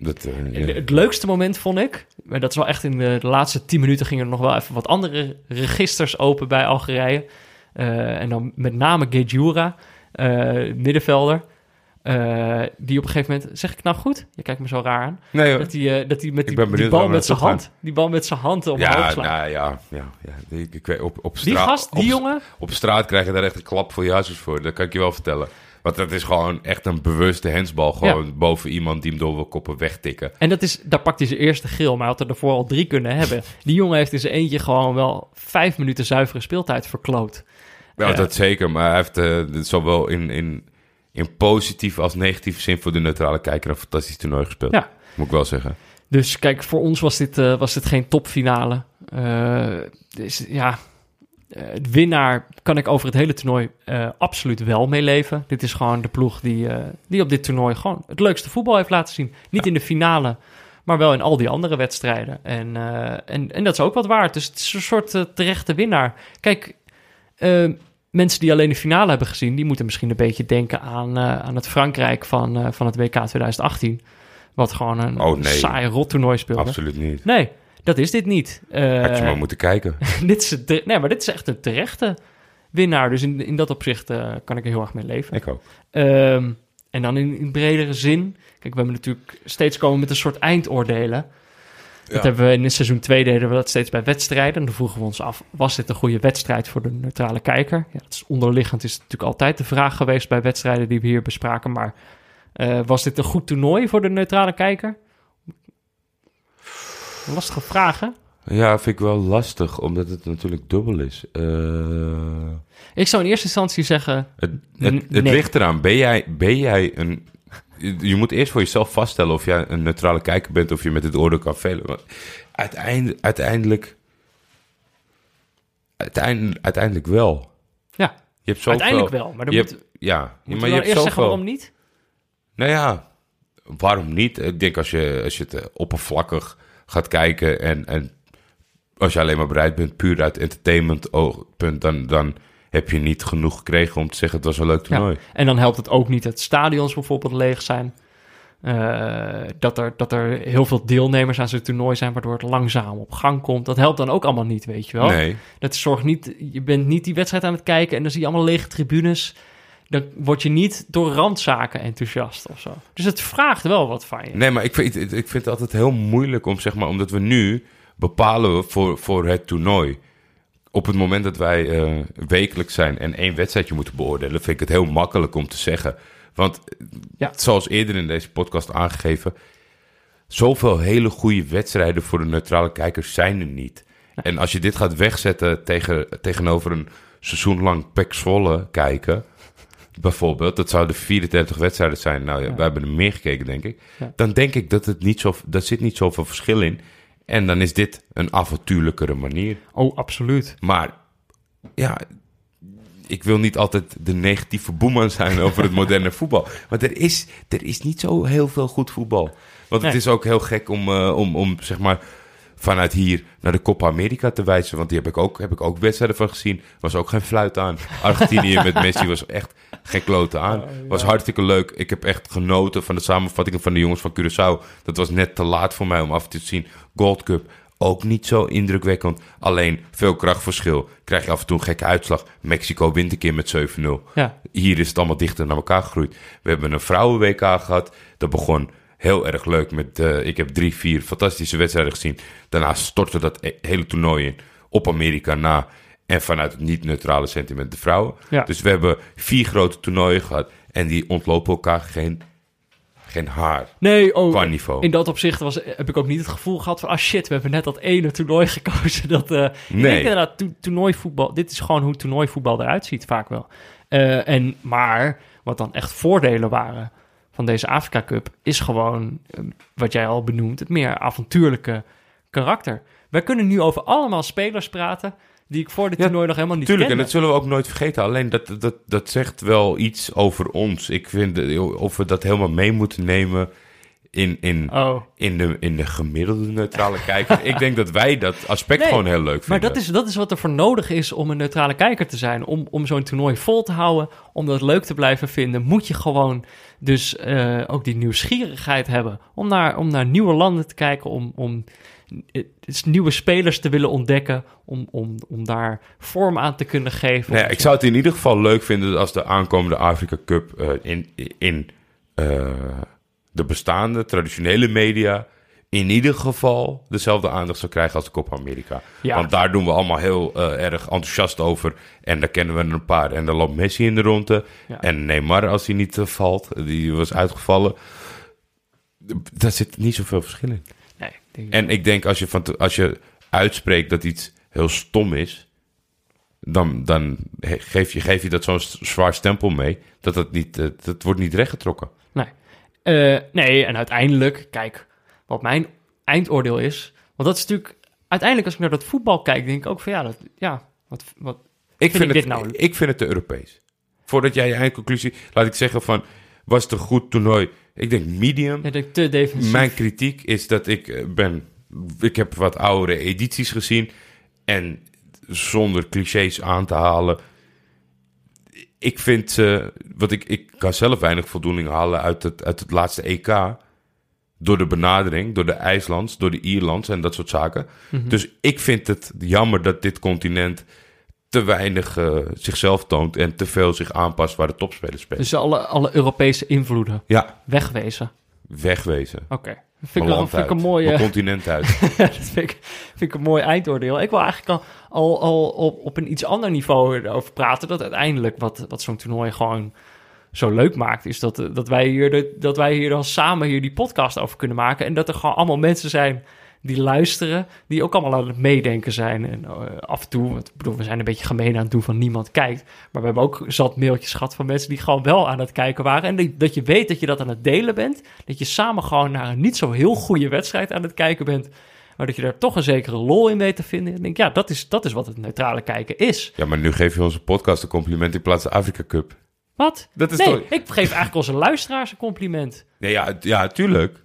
Dat, eh, ja. Het leukste moment vond ik, maar dat is wel echt in de, de laatste 10 minuten gingen er nog wel even wat andere registers open bij Algerije. Eh, en dan met name Gejura, eh middenvelder. die op een gegeven moment, zeg ik nou goed? Je kijkt me zo raar aan. Nee. Dat hij dat die met die, die bal met zijn hand, die bal met zijn hand omhoog ja, slaat. nou, ja, ja, ja. Ik weet, op, op die straat, gast, die op, jongen, Op straat krijg je daar echt een klap voor je hazes voor. Dat kan ik je wel vertellen. Want dat is gewoon echt een bewuste hensbal. Gewoon boven iemand die hem door wil koppen wegtikken. En dat is, daar pakt hij zijn eerste geel, maar hij had er daarvoor al drie kunnen hebben. [laughs] Die jongen heeft in zijn eentje gewoon wel vijf minuten zuivere speeltijd verkloot. Ja, Ja. dat zeker. Maar hij heeft eh, dit zowel in, in, in positieve als negatieve zin voor de neutrale kijker een fantastisch toernooi gespeeld. Ja. Moet ik wel zeggen. Dus kijk, voor ons was dit, eh, was dit geen topfinale. Eh, dus ja, eh, winnaar kan ik over het hele toernooi eh, absoluut wel meeleven. Dit is gewoon de ploeg die, eh, die op dit toernooi gewoon het leukste voetbal heeft laten zien. Niet in de finale, maar wel in al die andere wedstrijden. En, eh, en, en dat is ook wat waard. Dus het is een soort eh, terechte winnaar. Kijk, eh, mensen die alleen de finale hebben gezien, die moeten misschien een beetje denken aan, eh, aan het Frankrijk van, eh, van het WK 2018. Wat gewoon een Oh, nee. saai rottoernooi speelde. Absoluut niet. Nee, dat is dit niet. Eh, Had je maar moeten kijken. [laughs] dit is nee, maar dit is echt een terechte winnaar. Dus in, in dat opzicht eh, kan ik er heel erg mee leven. Ik ook. Ehm, en dan in, in bredere zin. Kijk, we hebben natuurlijk steeds komen met een soort eindoordelen. Dat hebben we in seizoen 2 deden we dat steeds bij wedstrijden. En dan vroegen we ons af, was dit een goede wedstrijd voor de neutrale kijker? Ja, dat is onderliggend is het natuurlijk altijd de vraag geweest bij wedstrijden die we hier bespraken. Maar eh, was dit een goed toernooi voor de neutrale kijker? Lastige vragen. Ja, vind ik wel lastig, omdat het natuurlijk dubbel is. Eh, Ik zou in eerste instantie zeggen, het het, het nee. ligt eraan. Ben jij, ben jij een... Je moet eerst voor jezelf vaststellen of jij een neutrale kijker bent... of je met het oordeel kan velen. Want uiteindelijk... Uiteindelijk, uiteindelijk, uiteindelijk wel. ja, Je hebt zoveel, uiteindelijk wel. Maar dan je moet, hebt, ja, maar je hebt eerst zeggen waarom niet? Nou ja, waarom niet? Ik denk als je, als je het oppervlakkig gaat kijken en, en als je alleen maar bereid bent, puur uit entertainment oogpunt, dan, dan heb je niet genoeg gekregen om te zeggen het was een leuk toernooi. Ja. En dan helpt het ook niet dat stadions bijvoorbeeld leeg zijn. Eh, dat, er, dat er heel veel deelnemers aan zo'n toernooi zijn, waardoor het langzaam op gang komt. Dat helpt dan ook allemaal niet, weet je wel. Nee, Dat zorgt niet, je bent niet die wedstrijd aan het kijken en dan zie je allemaal lege tribunes. Dan word je niet door randzaken enthousiast of zo. Dus het vraagt wel wat van je. nee, maar ik vind, ik vind het altijd heel moeilijk om, zeg maar, omdat we nu bepalen voor, voor het toernooi. Op het moment dat wij eh, wekelijks zijn en één wedstrijdje moeten beoordelen, vind ik het heel makkelijk om te zeggen. Want Ja. zoals eerder in deze podcast aangegeven, zoveel hele goede wedstrijden voor de neutrale kijkers zijn er niet. En als je dit gaat wegzetten tegen, tegenover een seizoen lang Pek Zwolle kijken, bijvoorbeeld, dat zouden 34 wedstrijden zijn. Nou ja, Ja. wij hebben er meer gekeken, denk ik. Ja. Dan denk ik dat het niet zo, daar zit niet zoveel verschil in. En dan is dit een avontuurlijkere manier. Oh, absoluut. Maar ja, ik wil niet altijd de negatieve boeman zijn [laughs] over het moderne voetbal. Maar er is, er is niet zo heel veel goed voetbal. Want het Nee. is ook heel gek om, eh, om, om zeg maar vanuit hier naar de Copa America te wijzen. Want die heb ik ook, heb ik ook wedstrijden van gezien. Was ook geen fluit aan. [laughs] Argentinië met Messi was echt geen klote aan. Was hartstikke leuk. Ik heb echt genoten van de samenvattingen van de jongens van Curaçao. Dat was net te laat voor mij om af te zien. Gold Cup. Ook niet zo indrukwekkend. Alleen veel krachtverschil. Krijg je af en toe een gekke uitslag. Mexico wint een keer met 7-0. Ja. Hier is het allemaal dichter naar elkaar gegroeid. We hebben een vrouwen-WK gehad. Dat begon heel erg leuk met... eh, ik heb drie, vier fantastische wedstrijden gezien. Daarna stortte dat e- hele toernooi in op Amerika na. En vanuit het niet-neutrale sentiment de vrouwen. Ja. Dus we hebben vier grote toernooien gehad. En die ontlopen elkaar geen, geen haar. Nee, oh, Qua niveau. in dat opzicht was, heb ik ook niet het gevoel gehad van... ah shit, we hebben net dat ene toernooi [laughs] gekozen. Dat, eh, Ik Nee. denk inderdaad, to- toernooivoetbal... Dit is gewoon hoe toernooivoetbal eruit ziet vaak wel. Eh, en, maar wat dan echt voordelen waren van deze Afrika Cup... is gewoon, eh, wat jij al benoemt, het meer avontuurlijke karakter. Wij kunnen nu over allemaal spelers praten... die ik voor dit Ja, toernooi nog helemaal niet Tuurlijk, en dat zullen we ook nooit vergeten. Alleen dat, dat, dat zegt wel iets over ons. Ik vind eh, of we dat helemaal mee moeten nemen in, in, Oh. in, de, in de gemiddelde neutrale kijker. ik denk dat wij dat aspect Nee, gewoon heel leuk vinden. Maar dat is, dat is wat er voor nodig is om een neutrale kijker te zijn. Om, om zo'n toernooi vol te houden, om dat leuk te blijven vinden, moet je gewoon dus eh, ook die nieuwsgierigheid hebben. Om naar, om naar nieuwe landen te kijken, om, om eh, dus nieuwe spelers te willen ontdekken, om, om, om daar vorm aan te kunnen geven. Ja, ik zou het in ieder geval leuk vinden als de aankomende Afrika Cup eh, in, in de bestaande traditionele media in ieder geval dezelfde aandacht zou krijgen als de Copa America. Ja. Want daar doen we allemaal heel eh, erg enthousiast over. En daar kennen we er een paar. En daar loopt Messi in de ronde. Ja. En Neymar, als hij niet eh, valt, die was uitgevallen. Daar zit niet zoveel verschil in. Nee, ik En ik denk als je, van te- als je uitspreekt dat iets heel stom is, dan, dan geef, je, geef je dat zo'n zwaar stempel mee. Dat het niet, eh, dat wordt niet rechtgetrokken. Nee. Eh, nee, en uiteindelijk, kijk, wat mijn eindoordeel is. Want dat is natuurlijk, uiteindelijk als ik naar dat voetbal kijk, denk ik ook van ja, dat, ja wat, wat, Ik Vind vind, ik het, dit nou- ik vind het te Europees. Voordat jij je eindconclusie, laat ik zeggen van, was het een goed toernooi? Ik denk medium. ja, denk te defensief. Mijn kritiek is dat ik eh, ben, ik heb wat oudere edities gezien en zonder clichés aan te halen. Ik vind ze, wat ik, ik kan zelf weinig voldoening halen uit het, uit het laatste EK. Door de benadering, door de IJslands, door de Ierlands en dat soort zaken. Mhm. Dus ik vind het jammer dat dit continent te weinig eh, zichzelf toont en te veel zich aanpast waar de topspelers spelen. Dus alle, alle Europese invloeden ja, wegwezen. wegwezen. Oké. Vind ik, vind ik een mijn continent uit. dat [laughs] vind ik, vind ik een mooi eindoordeel. Ik wil eigenlijk al, al, al op, op een iets ander niveau erover praten. Dat uiteindelijk wat, wat zo'n toernooi gewoon zo leuk maakt, is dat, eh, dat, wij hier dat wij hier dan samen hier die podcast over kunnen maken. En dat er gewoon allemaal mensen zijn die luisteren, die ook allemaal aan het meedenken zijn. En eh, af en toe, want ik bedoel, we zijn een beetje gemeen aan het doen van niemand kijkt. Maar we hebben ook zat mailtjes gehad van mensen die gewoon wel aan het kijken waren. En die- dat je weet dat je dat aan het delen bent. Dat je samen gewoon naar een niet zo heel goede wedstrijd aan het kijken bent. Maar dat je daar toch een zekere lol in weet te vinden. En ik denk, ja, dat is, dat is wat het neutrale kijken is. Ja, maar nu geef je onze podcast een compliment in plaats van de Afrika Cup. Wat? Dat is nee, toch... ik geef eigenlijk onze luisteraars een compliment. Nee, ja, ja, tuurlijk.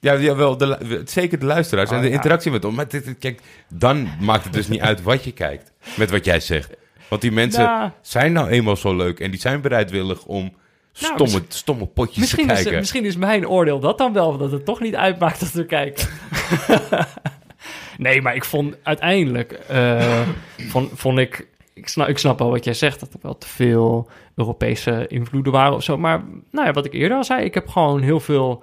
Ja, jawel, de, zeker de luisteraars en Oh, de ja. interactie met ons. Maar dit, kijk, dan maakt het dus niet uit wat je kijkt. Met wat jij zegt. Want die mensen zijn nou eenmaal zo leuk. En die zijn bereidwillig om stomme, misschien- stomme potjes Misschien te is, kijken. misschien is mijn oordeel dat dan wel, dat het toch niet uitmaakt dat we kijken. [laughs] nee, maar ik vond uiteindelijk, eh, vond, vond ik, ik snap, ik snap wel wat jij zegt, dat er wel te veel Europese invloeden waren of zo. Maar nou ja, wat ik eerder al zei, ik heb gewoon heel veel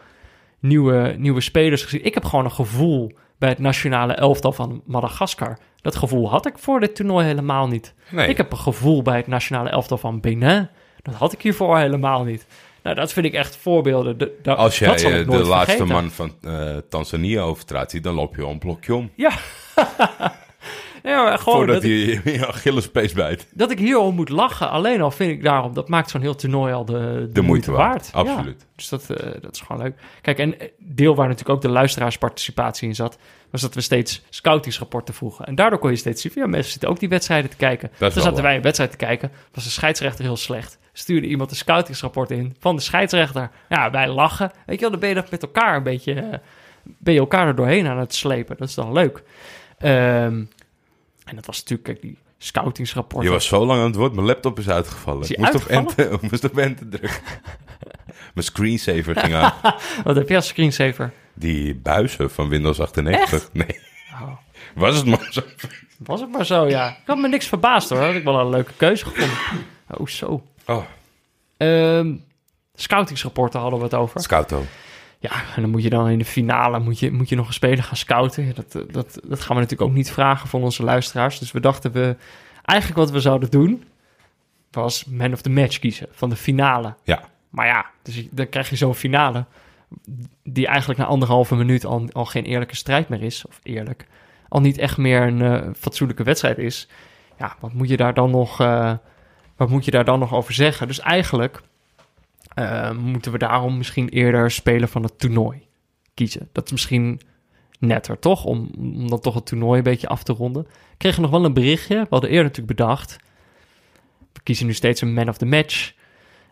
nieuwe, nieuwe spelers gezien. Ik heb gewoon een gevoel bij het nationale elftal van Madagaskar. Dat gevoel had ik voor dit toernooi helemaal niet. Nee. Ik heb een gevoel bij het nationale elftal van Benin. Dat had ik hiervoor helemaal niet. Nou, dat vind ik echt voorbeelden. De, Als jij eh, de laatste vergeten. man van eh, Tanzania over straat ziet, dan loop je een blokje om. Ja. [laughs] ja, maar gewoon voordat dat, hij je Achillespees bijt. dat ik hierom moet lachen. Alleen al vind ik daarom, dat maakt zo'n heel toernooi al de, De moeite waard. Absoluut. dus dat, eh, dat is gewoon leuk. Kijk, en eh, deel waar natuurlijk ook de luisteraarsparticipatie in zat, was dat we steeds scoutingsrapporten vroegen. En daardoor kon je steeds zien, ja, mensen zitten ook die wedstrijden te kijken. Toen zaten waar. wij een wedstrijd te kijken, was de scheidsrechter heel slecht. Stuurde iemand een scoutingsrapport in van de scheidsrechter. Ja, wij lachen. Weet je wel, dan ben je dat met elkaar een beetje, eh, ben je elkaar er doorheen aan het slepen. Dat is dan leuk. Ehm, en dat was natuurlijk, kijk, die scoutingsrapporten. Je was zo lang aan het woord, mijn laptop is uitgevallen. Is [laughs] Ik moest op, enter, moest op enter drukken. [laughs] mijn screensaver ging aan. [laughs] Wat heb je als screensaver? Die buizen van Windows 98. Nee, Oh, was het maar zo. was het maar zo, ja. Ik had me niks verbaasd hoor. Had ik wel een leuke keuze gevonden. Oh, zo. Oh, Ehm scoutingsrapporten hadden we het over. Scouto. Ja, en dan moet je dan in de finale moet je, moet je nog een speler gaan scouten. Dat, eh, dat, dat gaan we natuurlijk ook niet vragen van onze luisteraars. Dus we dachten we... Eigenlijk wat we zouden doen... was man of the match kiezen van de finale. Ja, Maar ja, dus dan krijg je zo'n finale... die eigenlijk na anderhalve minuut al, al geen eerlijke strijd meer is. Of eerlijk. Al niet echt meer een eh, fatsoenlijke wedstrijd is. Ja, wat moet je daar dan nog... eh, wat moet je daar dan nog over zeggen? Dus eigenlijk eh, moeten we daarom misschien eerder spelen van het toernooi kiezen. Dat is misschien netter, toch? Om, om dan toch het toernooi een beetje af te ronden. We kregen nog wel een berichtje. We hadden eerder natuurlijk bedacht. We kiezen nu steeds een man of the match.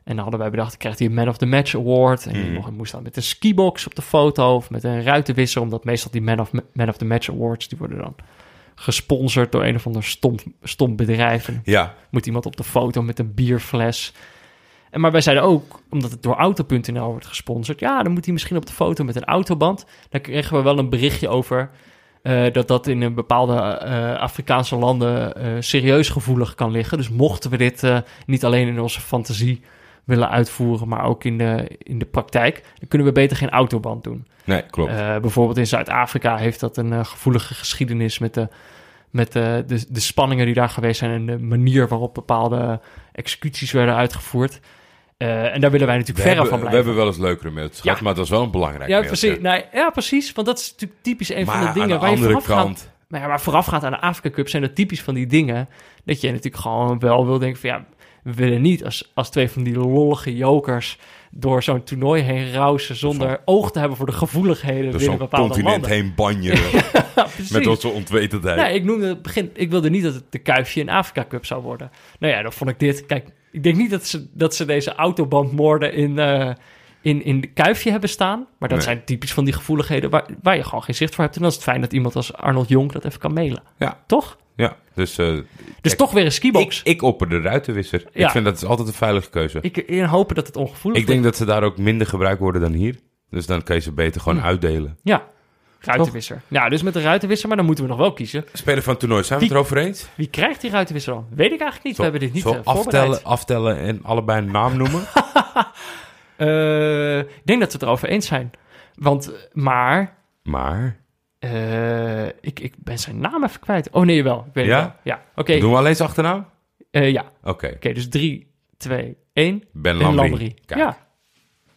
En dan hadden wij bedacht, krijgt hij een man of the match award. En Mhm. nog- moest dan met een skibox op de foto of met een ruitenwisser. Omdat meestal die man of, man of the match awards, die worden dan gesponsord door een of ander stom, stom bedrijf. En ja. moet iemand op de foto met een bierfles. En maar wij zeiden ook, omdat het door Auto.nl wordt gesponsord, ja, dan moet hij misschien op de foto met een autoband. Daar kregen we wel een berichtje over eh, dat dat in een bepaalde eh, Afrikaanse landen eh, serieus gevoelig kan liggen. Dus mochten we dit niet alleen in onze fantasie willen uitvoeren, maar ook in de, in de praktijk, dan kunnen we beter geen autoband doen. Nee, klopt. Bijvoorbeeld in Zuid-Afrika heeft dat een gevoelige geschiedenis met, de, met de, de, de spanningen die daar geweest zijn en de manier waarop bepaalde executies werden uitgevoerd. Eh, en daar willen wij natuurlijk we, verre van we blijven. hebben wel eens leukere mails gehad, Ja. maar dat was wel een belangrijk ja, mailtje. precies. Nee, ja, precies. Want dat is natuurlijk typisch een maar van de dingen aan de waar je andere voorafgaat. kant... Maar ja, maar voorafgaand aan de Afrika Cup zijn dat typisch van die dingen. Dat je natuurlijk gewoon wel wil denken van ja, we willen niet als, als twee van die lollige jokers door zo'n toernooi heen rausen zonder oog te hebben voor de gevoeligheden binnen zo'n bepaalde continent landen. heen banjeren [laughs] Ja, met onze onwetendheid. Nee, ik noemde het begin. Ik wilde niet dat het de kuifje in Afrika Cup zou worden. Nou ja, dan vond ik dit. Kijk, ik denk niet dat ze, dat ze deze autobandmoorden in, eh, in, in de kuifje hebben staan. Maar dat Nee. zijn typisch van die gevoeligheden waar, waar je gewoon geen zicht voor hebt. En dan is het fijn dat iemand als Arnold Jong dat even kan mailen. Ja. Toch? Ja, dus eh, Dus Kijk, toch weer een skibox. ik, ik opper de ruitenwisser. Ja. Ik vind dat is altijd een veilige keuze. Ik, in hopen dat het ongevoelig Ik denk dat ze daar ook minder gebruikt worden dan hier. Dus dan kan je ze beter gewoon Hm. uitdelen. Ja, ruitenwisser. Ja, dus met de ruitenwisser, maar dan moeten we nog wel kiezen. Spelen van het toernooi, zijn we het erover eens? Wie krijgt die ruitenwisser dan? Weet ik eigenlijk niet. we hebben dit niet Zo eh, voorbereid. aftellen, aftellen en allebei een naam noemen? [laughs] Eh, ik denk dat we het erover eens zijn. Want, maar... maar Eh, ik, ik ben zijn naam even kwijt. Oh nee, wel. Ik weet Ja? wel. Ja, oké. doen we alleen zijn achternaam? Eh, ja, Oké, oké. dus 3, 2, 1. Ben Ben. Kijk. Ja,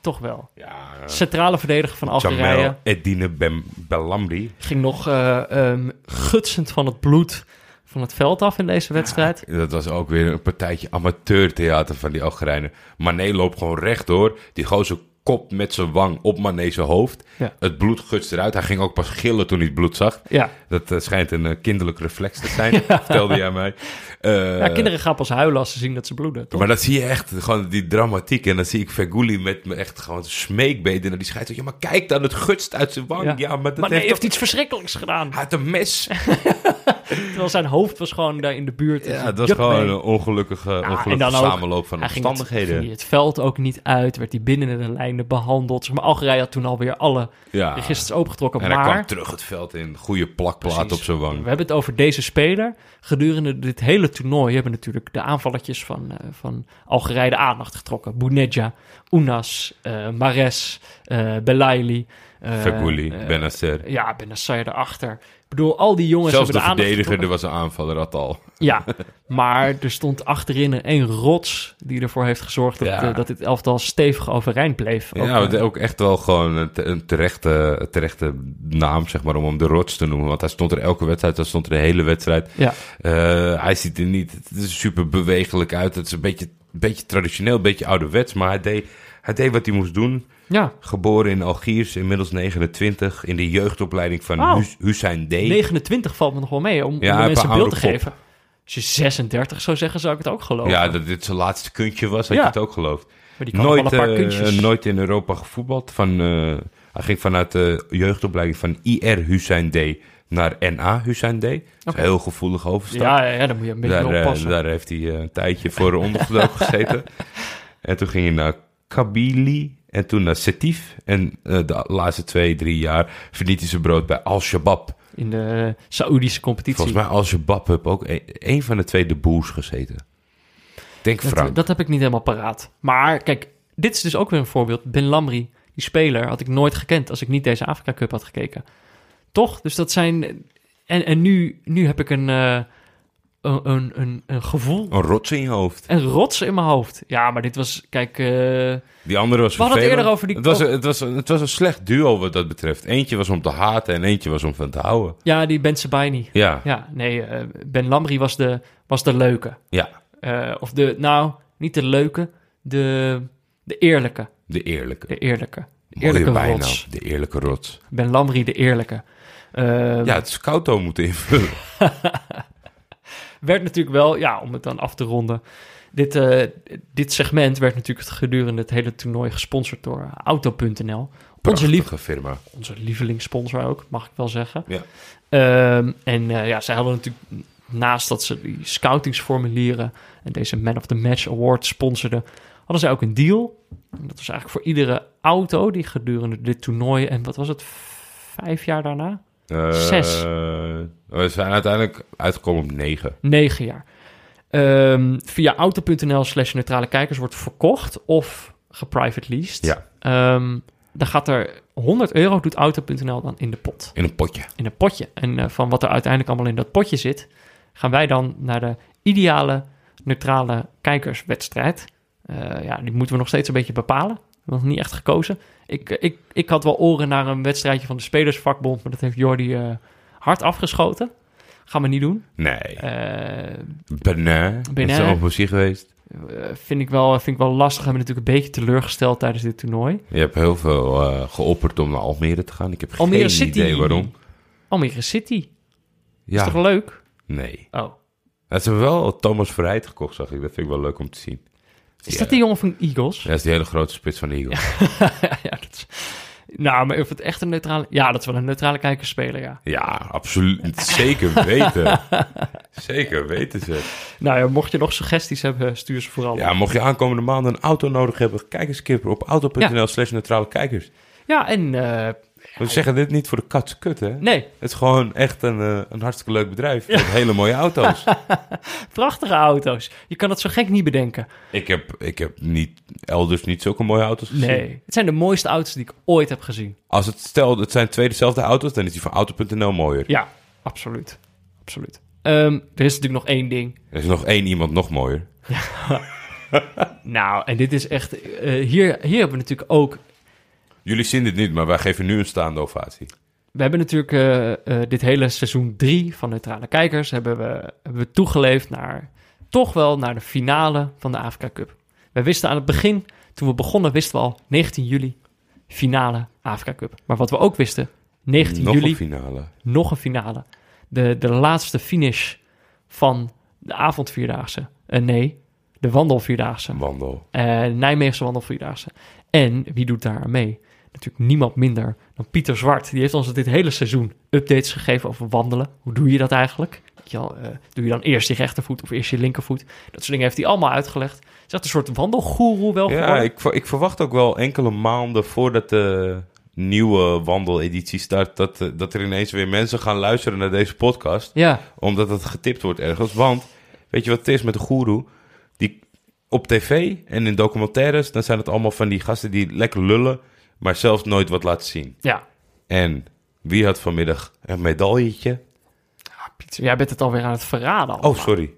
toch wel. Ja, eh, Centrale verdediger van Algerije. Jamel Edine Ben Belambri. Ging nog ehm, gutsend van het bloed van het veld af in deze wedstrijd. Dat was ook weer een partijtje amateurtheater van die Algerijnen. Mané loopt gewoon rechtdoor. Die gozer kop met zijn wang op zijn hoofd. Ja. Het bloed gutst eruit. Hij ging ook pas gillen toen hij het bloed zag. Ja. Dat eh, schijnt een eh, kinderlijk reflex te zijn, [laughs] vertelde jij mij. Eh, ja, kinderen gaan pas huilen als ze zien dat ze bloeden. Toch? Maar dat zie je echt, gewoon die dramatiek. En dan zie ik Feguli met me echt gewoon smeekbeden naar die scheidsrechter. Ja, maar kijk dan, het gutst uit zijn wang. Ja, maar dat maar nee, heeft heeft iets verschrikkelijks gedaan. Hij had een mes. [laughs] [laughs] Terwijl zijn hoofd was gewoon daar in de buurt. Ja, Dus dat was jup, gewoon een ongelukkige, ook, samenloop van Hij ging het, omstandigheden. het veld ook niet uit. Werd hij binnen de lijnen behandeld. Zeg maar, Algerije had toen alweer alle ja. registers opengetrokken. En hij maar kwam terug het veld in. Goede plakplaat Precies. op zijn wang. we hebben het over deze speler. Gedurende dit hele toernooi hebben natuurlijk de aanvalletjes van, eh, van Algerije de aandacht getrokken. Bounedja, Ounas, eh Mares, eh Belaili. Eh, Feguli, eh, Benacer. Ja, Benacer erachter. Ik bedoel, al die jongens Zelfs de hebben de aandacht verdediger, er was een aanvaller, dat al. Ja, [laughs] maar er stond achterin een één rots die ervoor heeft gezorgd dat, Ja. eh, dat dit elftal stevig overeind bleef. Ook, ja, het- ook echt wel gewoon een, te- een terechte, naam, zeg maar, om hem de rots te noemen. Want hij stond er elke wedstrijd, hij stond er de hele wedstrijd. ja. Hij ziet er niet, het is super bewegelijk uit. Het is een beetje, een beetje traditioneel, een beetje ouderwets. Maar hij deed, hij deed wat hij moest doen. ja, Geboren in Algiers, inmiddels 29. In de jeugdopleiding van. Hus- Hussein D. 29 valt me nog wel mee om, de mensen een beeld te geven. Als je 36 zou zeggen, zou ik het ook geloven. Ja, dat dit zijn laatste kuntje was, had Ja. je het ook geloofd. maar die Nooit, wel een paar eh, nooit in Europa gevoetbald. Van, eh, Hij ging vanuit de jeugdopleiding van IR Hussein D naar NA Hussein D. Dat is een heel gevoelige overstap. Ja, ja, daar moet je een beetje daar, eh, oppassen. daar heeft hij een tijdje voor ondergedoken gezeten. [laughs] En toen ging hij naar Kabili en toen naar Setif. En eh, de laatste twee, drie jaar verdient hij zijn brood bij Al-Shabaab. in de Saoedische competitie. Volgens mij Al-Shabaab heb ook een, een van de twee de boers gezeten. Denk dat, Frank. dat heb ik niet helemaal paraat. Maar kijk, dit is dus ook weer een voorbeeld. Ben Lamri, die speler, had ik nooit gekend als ik niet deze Afrika Cup had gekeken. Toch? Dus dat zijn... En, en nu, nu heb ik een, eh, een, een, een, een gevoel, Een rots in je hoofd. een rots in mijn hoofd. Ja, maar dit was, kijk... eh, Die andere was We hadden het eerder over die- Het was, het, was, het was een slecht duo wat dat betreft. Eentje was om te haten en eentje was om van te houden. ja, die Ben Sebaini. Ja, Ja, nee, eh, Ben Lamri was de, was de leuke. ja. Eh, of de, nou, niet de leuke, de, de eerlijke. De eerlijke. De eerlijke. De Mooie eerlijke bijnaam. rots. De eerlijke rots. Ben Lamri, de eerlijke. Ja, het Scouto moeten invullen. [laughs] Werd natuurlijk wel, ja, om het dan af te ronden. Dit, eh, dit segment werd natuurlijk gedurende het hele toernooi gesponsord door Auto.nl. Onze, Prachtige firma. onze lievelingssponsor ook, mag ik wel zeggen. Ja. Ehm, en eh, ja, zij hadden natuurlijk naast dat ze die scoutingsformulieren en deze Man of the Match Award sponsorden, hadden zij ook een deal. En dat was eigenlijk voor iedere auto die gedurende dit toernooi en wat was het, vijf jaar daarna? Eh, Zes. We zijn uiteindelijk uitgekomen op negen. Negen jaar. Ehm, via auto.nl slash neutrale kijkers wordt verkocht of geprivate leased. Ja. Ehm, dan gaat er 100 euro, doet auto.nl dan in de pot. In een potje. in een potje. En eh, van wat er uiteindelijk allemaal in dat potje zit, gaan wij dan naar de ideale neutrale kijkerswedstrijd. Eh, ja, die moeten we nog steeds een beetje bepalen. Nog niet echt gekozen. Ik, eh, ik, ik had wel oren naar een wedstrijdje van de Spelersvakbond, maar dat heeft Jordi eh, hard afgeschoten. Gaan we niet doen. Nee. Eh, Benin. Benin. Is muziek geweest. eh, vind, ik wel, vind ik wel lastig. Hebben we natuurlijk een beetje teleurgesteld tijdens dit toernooi. Je hebt heel veel eh, geopperd om naar Almere te gaan. Ik heb Almere geen City. idee waarom. Almere City. Ja, Is toch leuk? nee. Oh. Ja, ze hebben wel Thomas Verheid gekocht, zag ik. Dat vind ik wel leuk om te zien. Is Ja. dat die jongen van Eagles? Ja, dat is die hele grote spits van de Eagles. [laughs] ja, dat is... Nou, maar of het echt een neutrale... Ja, dat is wel een neutrale kijkerspeler, ja. Ja, absoluut. [laughs] Zeker weten. Zeker weten ze. Nou ja, mocht je nog suggesties hebben, stuur ze vooral. Ja, mocht je aankomende maanden een auto nodig hebben, kijk eens Kipper op auto.nl slash neutrale kijkers. Ja, en... eh, We zeggen dit niet voor de katse kut, hè? nee, Het is gewoon echt een, eh, een hartstikke leuk bedrijf. Met hele mooie auto's. [laughs] prachtige auto's. Je kan het zo gek niet bedenken. ik, heb, ik heb niet, elders niet zulke mooie auto's gezien. Nee, het zijn de mooiste auto's die ik ooit heb gezien. Als het stel, het zijn twee dezelfde auto's, dan is die van auto.nl mooier. Ja, absoluut. Absoluut. Ehm, er is natuurlijk nog één ding. Er is nog één iemand nog mooier. [laughs] Nou, en dit is echt... eh, hier, hier hebben we natuurlijk ook... Jullie zien dit niet, maar wij geven nu een staande ovatie. We hebben natuurlijk eh, eh, dit hele seizoen 3 van Neutrale Kijkers... Hebben we, hebben we toegeleefd naar... Toch wel naar de finale van de Afrika Cup. We wisten aan het begin, toen we begonnen, wisten we al 19 juli finale Afrika Cup. Maar wat we ook wisten, 19 nog juli een finale. nog een finale. De, de laatste finish van de avondvierdaagse. Eh, nee, de wandelvierdaagse. Wandel. Eh Nijmeegse wandelvierdaagse. En wie doet daar mee? Natuurlijk niemand minder dan Pieter Zwart. Die heeft ons dit hele seizoen updates gegeven over wandelen. Hoe doe je dat eigenlijk? Je eh, doe je dan eerst je rechtervoet of eerst je linkervoet? Dat soort dingen heeft hij allemaal uitgelegd. Is dat een soort wandelgoeroe wel Ja, geworden? ik, ik verwacht ook wel enkele maanden voordat de nieuwe wandeleditie start... Dat, dat er ineens weer mensen gaan luisteren naar deze podcast. Ja, Omdat het getipt wordt ergens. Want, weet je wat het is met de goeroe? Die op tv en in documentaires... dan zijn het allemaal van die gasten die lekker lullen... maar zelfs nooit wat laten zien. ja. En wie had vanmiddag een medailletje? Pieter, jij bent het alweer aan het verraden. Oh, sorry.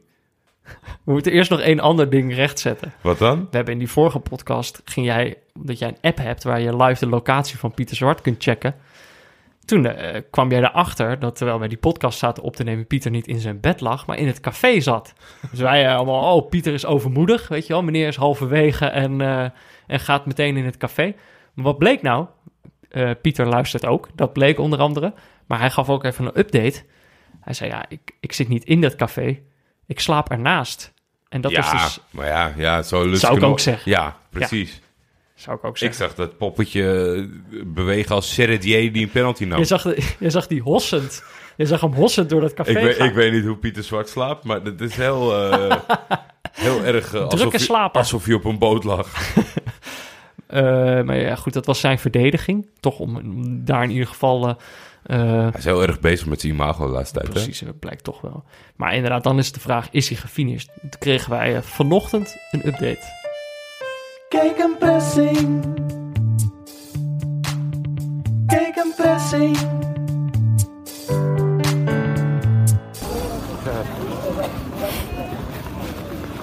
[laughs] We moeten eerst nog één ander ding rechtzetten. Wat dan? We hebben in die vorige podcast, ging jij, omdat jij een app hebt waar je live de locatie van Pieter Zwart kunt checken. Toen eh, kwam jij erachter dat terwijl wij die podcast zaten op te nemen, Pieter niet in zijn bed lag, maar in het café zat. Dus wij eh, allemaal, oh, Pieter is overmoedig, weet je wel. Meneer is halverwege en, eh, en gaat meteen in het café. Maar wat bleek nou? Eh, Pieter luistert ook, dat bleek onder andere. Maar hij gaf ook even een update. Hij zei, ja, ik, ik zit niet in dat café, ik slaap ernaast. En dat ja, is dus maar ja, ja zo lustig Zou ik ook zeggen. Ja, precies. Zou ik ook Ik zeggen. zag dat poppetje eh, bewegen als Seredier die een penalty nam. Je, zag, de- [laughs] je zag die hossend. Je zag hem hossend door dat café Ik weet, gaan. ik weet niet hoe Pieter Zwart slaapt, maar het is heel, eh, [laughs] heel erg eh, alsof, je, alsof je op een boot lag. [laughs] Eh, maar ja, goed, dat was zijn verdediging. Toch om, om daar in ieder geval... eh, eh, Hij is heel erg bezig met zijn imago de laatste tijd. hè? precies, dat blijkt toch wel. Maar inderdaad, dan is de vraag, is hij gefinished? Toen kregen wij vanochtend een update. Kijk een pressing. Kijk een pressing.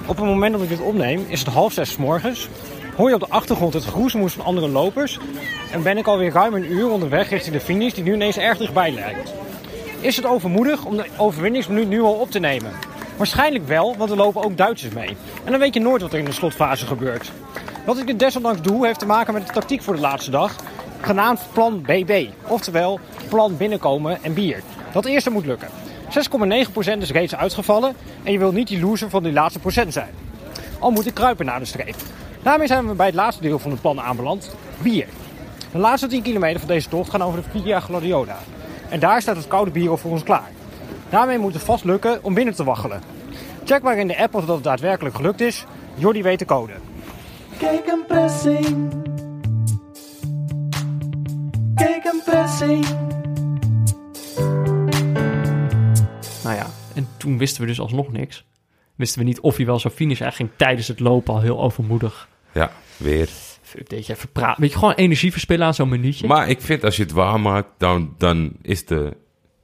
Op het moment dat ik dit opneem is het half zes 's morgens. Hoor je op de achtergrond het geroezemoes van andere lopers. En ben ik alweer ruim een uur onderweg richting de finish die nu ineens erg dichtbij lijkt. Is het overmoedig om de overwinningsminuut nu al op te nemen? Waarschijnlijk wel, want er lopen ook Duitsers mee. En dan weet je nooit wat er in de slotfase gebeurt. Wat ik dit desondanks doe heeft te maken met de tactiek voor de laatste dag. Genaamd plan BB. Oftewel plan binnenkomen en bier. Dat eerste moet lukken. 6,9% is reeds uitgevallen en je wil niet die loser van die laatste procent zijn. Al moet ik kruipen naar de streep. Daarmee zijn we bij het laatste deel van het plan aanbeland, bier. De laatste 10 kilometer van deze tocht gaan over de Via Gladiola. En daar staat het koude bier al voor ons klaar. Daarmee moet het vast lukken om binnen te waggelen. Check maar in de app of dat het daadwerkelijk gelukt is. Jordi weet de code. Kijk een pressing. Kijk een pressing. Nou ja, en toen wisten we dus alsnog niks. Wisten we niet of hij wel zou finishen. Hij ging tijdens het lopen al heel overmoedig. Ja, weer. Even even praten. Weet je, gewoon energie verspillen aan zo'n minuutje. Maar ik vind als je het waar maakt, dan, dan is de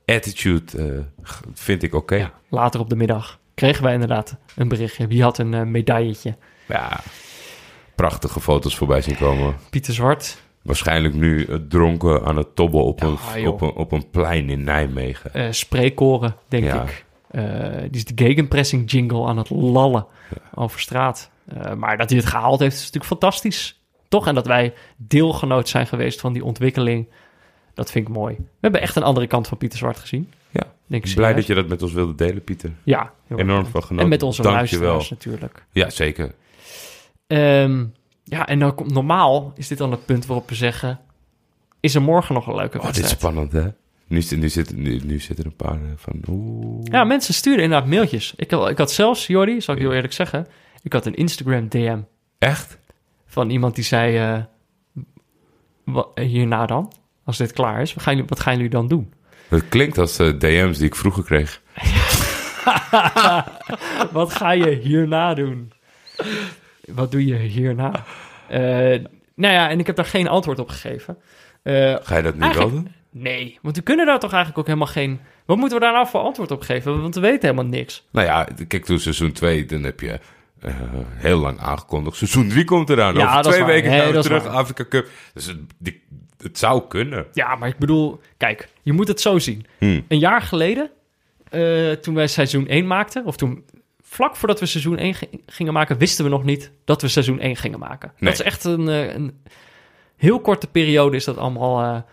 attitude, eh, vind ik oké. Ja, later op de middag kregen wij inderdaad een berichtje. Wie had een eh, medailletje? Ja. Prachtige foto's voorbij zien komen. Pieter Zwart, Waarschijnlijk nu eh, dronken aan het tobben op, een, Ja, op, een, op een plein in Nijmegen. eh spreekkoren, denk Ja. ik. Die is de gegenpressing jingle aan het lallen over straat. Eh, maar dat hij het gehaald heeft, is natuurlijk fantastisch. Toch? En dat wij deelgenoot zijn geweest van die ontwikkeling. Dat vind ik mooi. We hebben echt een andere kant van Pieter Zwart gezien. Ja. Denk ik Blij dat je dat met ons wilde delen, Pieter. Ja, Enorm van genoten. En met onze Dank luisteraars natuurlijk. Ja, zeker. Ehm, ja, en dan komt normaal is dit dan het punt waarop we zeggen... Is er morgen nog een leuke Oh, dit is spannend, hè? Nu, nu, zit, nu, nu zitten er een paar eh, van... Oeh. Ja, mensen sturen inderdaad mailtjes. Ik had, ik had zelfs, Jordi, zal ik heel eerlijk zeggen... Ik had een Instagram DM Echt? van iemand die zei... wa- hierna dan, als dit klaar is, wat gaan jullie, wat gaan jullie dan doen? Het klinkt als eh, DM's die ik vroeger kreeg. [laughs] wat ga je hierna doen? Wat doe je hierna? Eh, nou ja, en ik heb daar geen antwoord op gegeven. Ga je dat nu wel doen? nee, want we kunnen daar toch eigenlijk ook helemaal geen... Wat moeten we daar nou voor antwoord op geven? Want we weten helemaal niks. Nou ja, kijk, toen seizoen 2, dan heb je eh, heel lang aangekondigd. Seizoen 3 komt eraan. Ja, Over twee weken gaan we terug. Afrika Cup. Dus het, die- het zou kunnen. Ja, maar ik bedoel, kijk, je moet het zo zien. Hmm. Een jaar geleden, eh, toen wij seizoen 1 maakten, of toen vlak voordat we seizoen 1 gi- gingen maken, wisten we nog niet dat we seizoen 1 gingen maken. Nee. Dat is echt een, eh, een heel korte periode is dat allemaal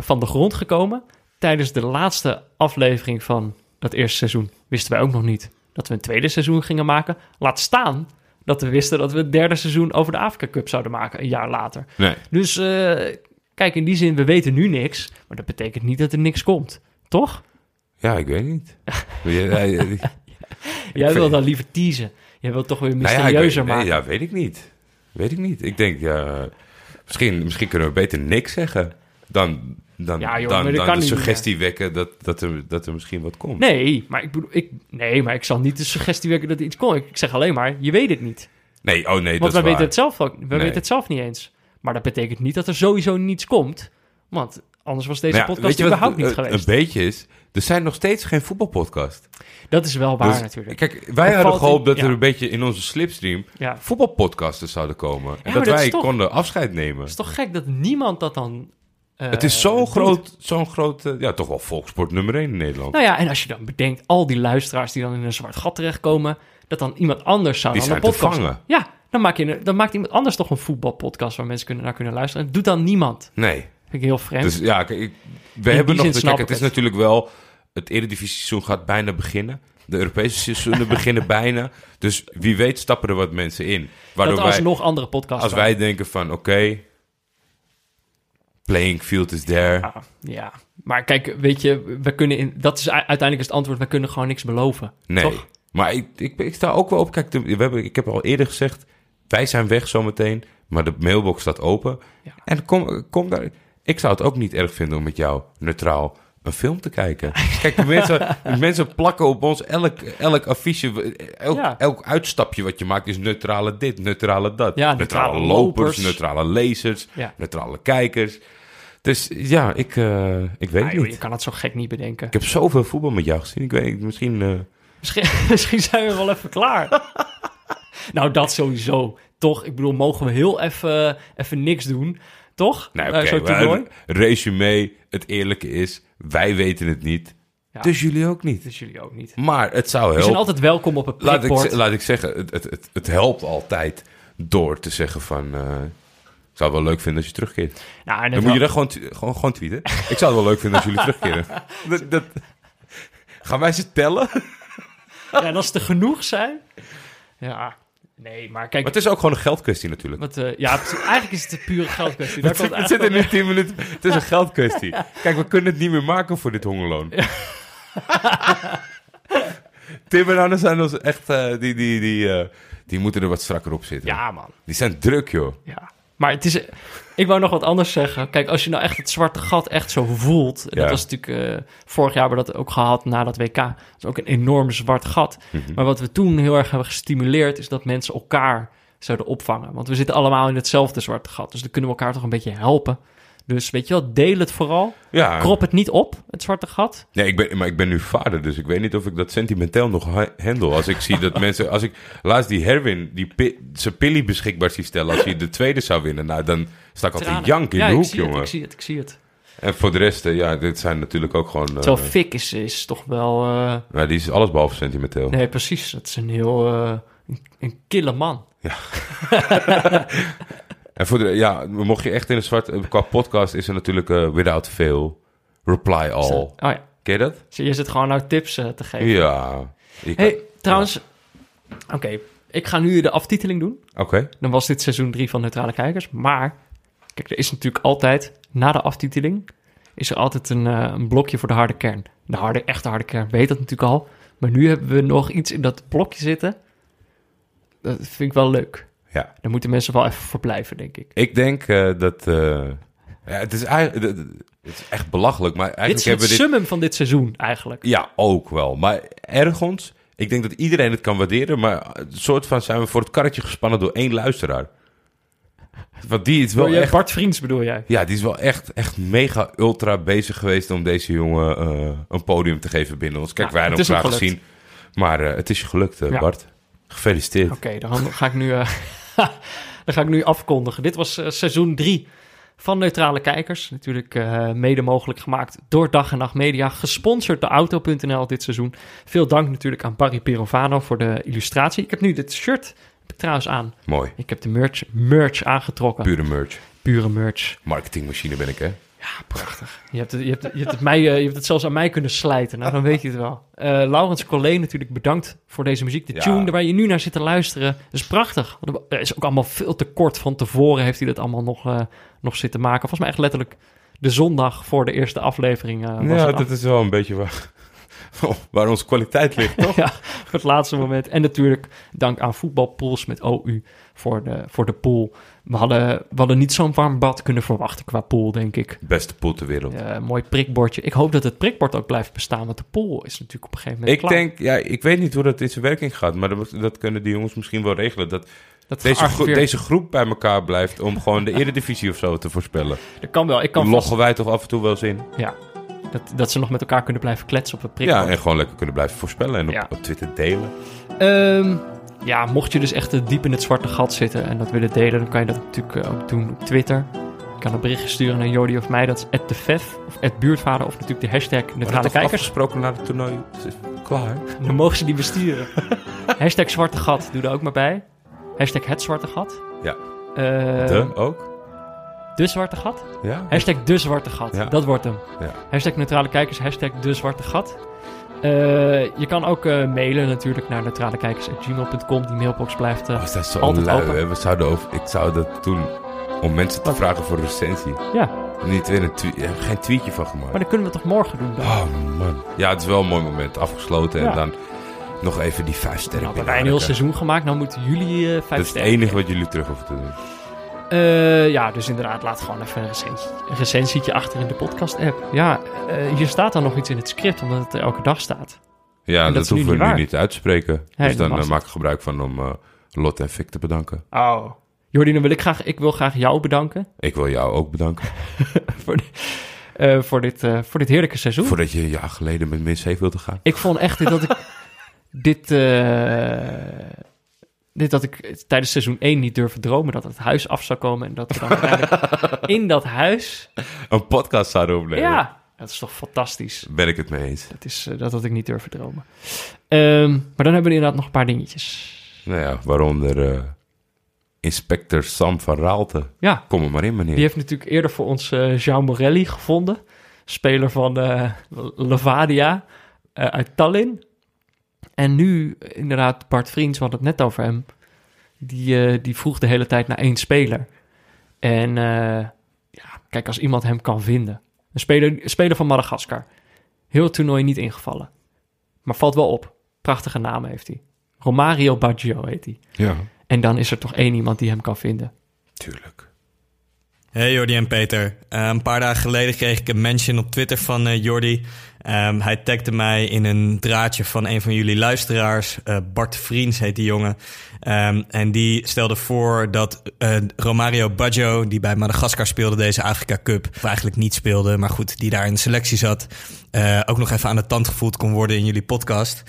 van de grond gekomen. Tijdens de laatste aflevering van dat eerste seizoen wisten wij ook nog niet dat we een tweede seizoen gingen maken. Laat staan dat we wisten dat we het derde seizoen over de Afrika Cup zouden maken, een jaar later. Nee. Dus eh, kijk, in die zin, we weten nu niks, maar dat betekent niet dat er niks komt. Toch? Ja, ik weet niet. [laughs] Ja, ja, Jij wil dan liever teasen. Jij wilt toch weer nou ja, mysterieuzer nee, maken. ja, weet ik niet. Weet ik niet. Ik denk, ja, misschien, misschien kunnen we beter niks zeggen dan, dan, Ja, joh, dan, dan kan de niet suggestie wekken dat, dat, er, dat er misschien wat komt. Nee, maar ik bedoel, ik, nee, maar ik zal niet de suggestie werken dat er iets komt. Ik zeg alleen maar, je weet het niet. Nee, oh nee, Want dat wij weten waar. het zelf ook. Nee. weten het zelf niet eens. Maar dat betekent niet dat er sowieso niets komt. Want anders was deze Nou ja, podcast wat überhaupt niet geweest. Een beetje is, er zijn nog steeds geen voetbalpodcast. dat is wel waar Dus, natuurlijk. Kijk, wij hadden gehoopt dat er een beetje in onze slipstream Ja. voetbalpodcasten zouden komen. En dat wij toch- konden afscheid nemen. Het is toch gek dat niemand dat dan... eh, het is zo'n doet? groot, zo'n groot, eh, ja, toch wel volksport nummer 1 in Nederland. Nou ja, en als je dan bedenkt, al die luisteraars die dan in een zwart gat terechtkomen, dat dan iemand anders zou Die dan een podcast vangen. Ja, dan, maak je, dan maakt iemand anders toch een voetbalpodcast waar mensen kunnen, naar kunnen luisteren. En doet dan niemand. Nee. Vind ik heel vreemd. Dus ja, ik- we hebben nog... de- Kijk, het is natuurlijk wel... Het Eredivisie-seizoen gaat bijna beginnen. De Europese seizoenen [laughs] beginnen bijna. Dus wie weet stappen er wat mensen in. Waardoor dat als wij, nog andere podcasts als wij denken van, oké, playing field is there. Ja, ja, maar kijk, weet je, we kunnen in, dat is uiteindelijk is het antwoord, we kunnen gewoon niks beloven. Nee. Toch? Maar ik, ik, ik sta ook wel op. Kijk, we hebben, ik heb al eerder gezegd, wij zijn weg zometeen. Maar de mailbox staat open. Ja. En kom, kom daar. Ik zou het ook niet erg vinden om met jou neutraal een film te kijken. [laughs] Kijk, de mensen, de mensen plakken op ons elk, elk affiche, elk, Ja. elk uitstapje wat je maakt is neutrale dit, neutrale dat. Ja, neutrale, lopers. neutrale lezers, Ja. neutrale kijkers. Dus ja, ik, eh, ik weet Ah, joh, niet. je kan het zo gek niet bedenken. Ik heb zoveel voetbal met jou gezien. Ik weet misschien... eh, Misschien, [laughs] misschien zijn we wel even klaar. [laughs] nou, dat sowieso. Toch? Ik bedoel, mogen we heel even, even niks doen? Toch? Nee, Eh, maar toernooi? resume, het eerlijke is, wij weten het niet. Ja. Dus jullie ook niet. Dus jullie ook niet. Maar het zou We zijn helpen. altijd welkom op het Laat ik, prikbord. laat ik zeggen, het, het, het, het helpt altijd door te zeggen van... zou het wel leuk vinden als je terugkeert. Nou, Dan moet je dat gewoon, gewoon, gewoon tweeten. Ik zou het wel leuk vinden als jullie [laughs] terugkeren. Dat, dat... Gaan wij ze tellen? [laughs] Ja, en als er genoeg zijn... Ja, nee, maar kijk... Maar het is ook gewoon een geldkwestie natuurlijk. Wat, eh, ja, het- eigenlijk is het een pure geldkwestie. Daar [laughs] Het, zit er eigenlijk nu 10 minuten. Het is een geldkwestie. Kijk, we kunnen het niet meer maken voor dit hongerloon. Tim en Anne zijn ons echt. eh, die, die, die, eh, die moeten er wat strakker op zitten. Ja, man. Die zijn druk, joh. Ja. Maar het is... Ik wou nog wat anders zeggen. Kijk, als je nou echt het zwarte gat echt zo voelt... Ja. dat was natuurlijk... eh, vorig jaar hebben we dat ook gehad na dat WK. Dat is ook een enorm zwart gat. Mhm. Maar wat we toen heel erg hebben gestimuleerd... is dat mensen elkaar zouden opvangen. Want we zitten allemaal in hetzelfde zwarte gat. Dus dan kunnen we elkaar toch een beetje helpen. Dus weet je wel, deel het vooral. Ja. Krop het niet op, het zwarte gat. Nee, ik ben, maar ik ben nu vader, dus ik weet niet of ik dat sentimenteel nog ha- handle. Als ik zie dat [laughs] mensen. Als ik laatst die Herwin, die pi- zijn pilly beschikbaar zie stellen. Als hij de tweede zou winnen, nou dan sta ik altijd Tranen. jank in ja, de hoek, jongen. ik zie het, ik zie het. En voor de rest, eh, ja, dit zijn natuurlijk ook gewoon. eh, Terwijl Fik is, is toch wel... eh, nou, die is alles behalve sentimenteel. nee, precies. Dat is een heel... eh, een, een kille man. [laughs] [laughs] En voor de, ja, mocht je echt in een zwart... eh, Qua podcast is er natuurlijk eh, Without Fail, Reply All. Oh ja, Ken je dat? Zie je zit gewoon nou tips eh, te geven. Ja. Kan- hey, trouwens... Oké, ik ga nu de aftiteling doen. Oké. Dan was dit seizoen 3 van Neutrale Kijkers. Maar, kijk, er is natuurlijk altijd... Na de aftiteling is er altijd een, een blokje voor de harde kern. De harde, echte harde kern weet dat natuurlijk al. Maar nu hebben we nog iets in dat blokje zitten. Dat vind ik wel leuk. Ja. Daar moeten mensen wel even voor blijven, denk ik. Ik denk eh, dat... eh, ja, het, is eigenlijk, het is echt belachelijk, maar Dit eigenlijk is het hebben we dit... summum van dit seizoen, eigenlijk. Ja, ook wel. Maar ergens... Ik denk dat iedereen het kan waarderen, maar een soort van zijn we voor het karretje gespannen door één luisteraar. Want die is wel echt... Bart Vriends bedoel jij? Ja, die is wel echt, echt mega ultra bezig geweest om deze jongen eh, een podium te geven binnen ons. Kijk, Ja, wij het hebben hem is graag gezien. Maar het is je gelukt, Ja. Bart. Gefeliciteerd. Oké, dan ga ik nu, eh, [laughs] dan ga ik nu afkondigen. Dit was eh, seizoen 3 van Neutrale Kijkers. Natuurlijk eh, mede mogelijk gemaakt door Dag en Nacht Media. Gesponsord door Auto.nl dit seizoen. Veel dank natuurlijk aan Barry Pirovano voor de illustratie. Ik heb nu dit shirt heb ik trouwens aan. Mooi. Ik heb de merch, merch aangetrokken. Pure merch. Pure merch. Marketingmachine ben ik, hè? Prachtig. Je hebt, het, je, hebt, je, hebt het mij, eh, je hebt het zelfs aan mij kunnen slijten. Nou, dan weet je het wel. Eh Laurens Collet natuurlijk bedankt voor deze muziek. De Ja. tune waar je nu naar zit te luisteren. Dat is prachtig. Er is ook allemaal veel te kort van tevoren heeft hij dat allemaal nog, eh, nog zitten maken. Volgens mij echt letterlijk de zondag voor de eerste aflevering. was ja, dat is wel een beetje waar, [laughs] waar onze kwaliteit ligt, toch? [laughs] ja, het laatste moment. En natuurlijk dank aan Voetbalpools met OU voor de, voor de pool. We hadden, we hadden niet zo'n warm bad kunnen verwachten qua pool, denk ik. Beste pool ter wereld. Eh, mooi prikbordje. Ik hoop dat het prikbord ook blijft bestaan, want de pool is natuurlijk op een gegeven moment Ik klaar. denk, ja, ik weet niet hoe dat in zijn werking gaat, maar dat, dat kunnen die jongens misschien wel regelen. Dat dat deze, gro- deze groep bij elkaar blijft om gewoon de [laughs] eredivisie of zo te voorspellen. Dat kan wel. Ik kan vast- loggen wij toch af en toe wel eens in. Ja. Dat, dat ze nog met elkaar kunnen blijven kletsen op het prikbord. Ja, en gewoon lekker kunnen blijven voorspellen en op, Ja. op Twitter delen. Ehm, ja, mocht je dus echt diep in het zwarte gat zitten en dat willen delen, dan kan je dat natuurlijk eh, ook doen op Twitter. Je kan een berichtje sturen naar Jody of mij, dat is @defef of @buurtvader of natuurlijk de hashtag Maar neutrale kijkers. afgesproken na het toernooi. Klaar. Dan mogen ze die besturen. [laughs] hashtag zwarte gat, doe er ook maar bij. Hashtag het zwarte gat. Ja. Eh, De ook? de zwarte gat. Ja? Hashtag de zwarte gat, Ja. dat wordt hem. Ja. Hashtag neutrale kijkers, hashtag de zwarte gat. Eh, je kan ook eh, mailen natuurlijk naar neutralekijkers.gmail.com. Die mailbox blijft eh, Oh, dat zo altijd lui, open. We zouden over, ik zou dat doen om mensen te Wat? vragen voor recensie. Ja, Niet weer een tweet, eh, geen tweetje van gemaakt. maar dat kunnen we toch morgen doen dan? Oh man. Ja, het is wel een mooi moment. Afgesloten Ja. en dan nog even die vijf sterren Nou, hebben wij een heel seizoen gemaakt, dan moeten jullie vijf Dat is het sterren enige wat jullie terug hoeven te doen. Eh, ja, dus inderdaad, laat gewoon even een, recensie, een recensietje achter in de podcast-app. Ja, eh, hier staat dan nog iets in het script, omdat het er elke dag staat. Ja, dat hoeven we nu niet uit te spreken. Dus dan eh, maak ik gebruik van om Lot en Vic te bedanken. Oh. Jordi, dan wil ik graag, ik wil graag jou bedanken Ik wil jou ook bedanken. [laughs] voor, voor, dit, voor dit heerlijke seizoen. Voordat je een jaar geleden met min 7 wilde gaan. Ik vond echt dat ik [laughs] dit, dit dat ik tijdens seizoen 1 niet durfde dromen dat het huis af zou komen en dat we dan uiteindelijk [laughs] in dat huis. Een podcast zouden opnemen. Ja, dat is toch fantastisch. Ben ik het mee eens. Dat is eh, dat had ik niet durven dromen. Ehm, maar dan hebben we inderdaad nog een paar dingetjes. Nou ja, waaronder eh, inspector Sam van Raalte. Ja, Kom er maar in, meneer. die heeft natuurlijk eerder voor ons eh, Jean Morelli gevonden. Speler van eh, Levadia uit Tallinn. En nu inderdaad Bart Vriends, we hadden het net over hem. Die, eh, die vroeg de hele tijd naar één speler. En eh, ja, kijk, als iemand hem kan vinden. Een speler, een speler van Madagaskar. Heel het toernooi niet ingevallen. Maar valt wel op. Prachtige naam heeft hij. Romario Baggio heet hij. Ja, En dan is er toch één iemand die hem kan vinden. tuurlijk. Hey Jordi en Peter. Eh, een paar dagen geleden kreeg ik een mention op Twitter van eh, Jordi. Ehm, hij tagde mij in een draadje van een van jullie luisteraars. Eh, Bart Vriends heet die jongen. Ehm, en die stelde voor dat eh, Romario Baggio, die bij Madagaskar speelde deze Afrika Cup, of eigenlijk niet speelde, maar goed, die daar in de selectie zat, eh, ook nog even aan de tand gevoeld kon worden in jullie podcast.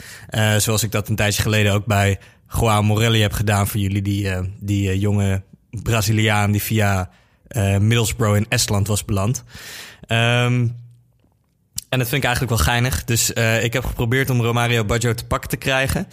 Zoals ik dat een tijdje geleden ook bij Joao Morelli heb gedaan voor jullie, die, die jonge Braziliaan die via Middlesbrough in Estland was beland. Ehm, en dat vind ik eigenlijk wel geinig. Dus eh, ik heb geprobeerd om Romario Baggio te pakken te krijgen.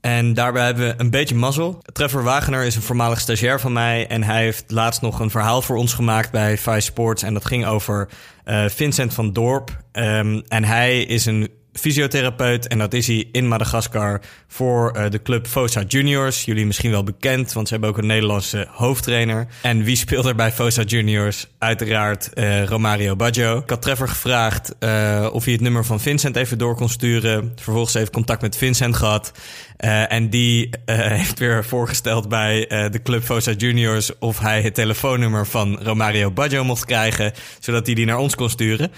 En daarbij hebben we een beetje mazzel. Trevor Wagener is een voormalig stagiair van mij. En hij heeft laatst nog een verhaal voor ons gemaakt bij Vice Sports. En dat ging over eh, Vincent van Dorp. Ehm, en hij is een fysiotherapeut. En dat is hij in Madagaskar voor eh, de club Fosa Juniors. Jullie misschien wel bekend, want ze hebben ook een Nederlandse hoofdtrainer. En wie speelt er bij Fosa Juniors? Uiteraard eh, Romario Baggio. Ik had Trevor gevraagd eh, of hij het nummer van Vincent even door kon sturen. Vervolgens even contact met Vincent gehad. Eh, en die [laughs] heeft weer voorgesteld bij de club Fosa Juniors of hij het telefoonnummer van Romario Baggio mocht krijgen, zodat hij die naar ons kon sturen.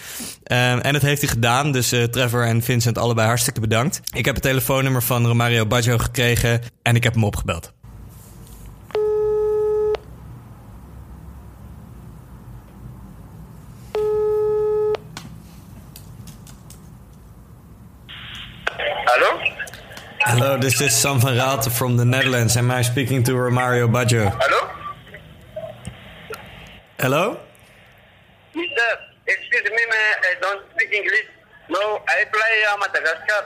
En dat heeft hij gedaan, dus Trevor en Vincent allebei hartstikke bedankt. Ik heb het telefoonnummer van Romario Baggio gekregen en ik heb hem opgebeld. Hallo? Hello, this is Sam van Raalte from the Netherlands. Am I speaking to Romario Baggio? Hallo? Hello? Madagascar.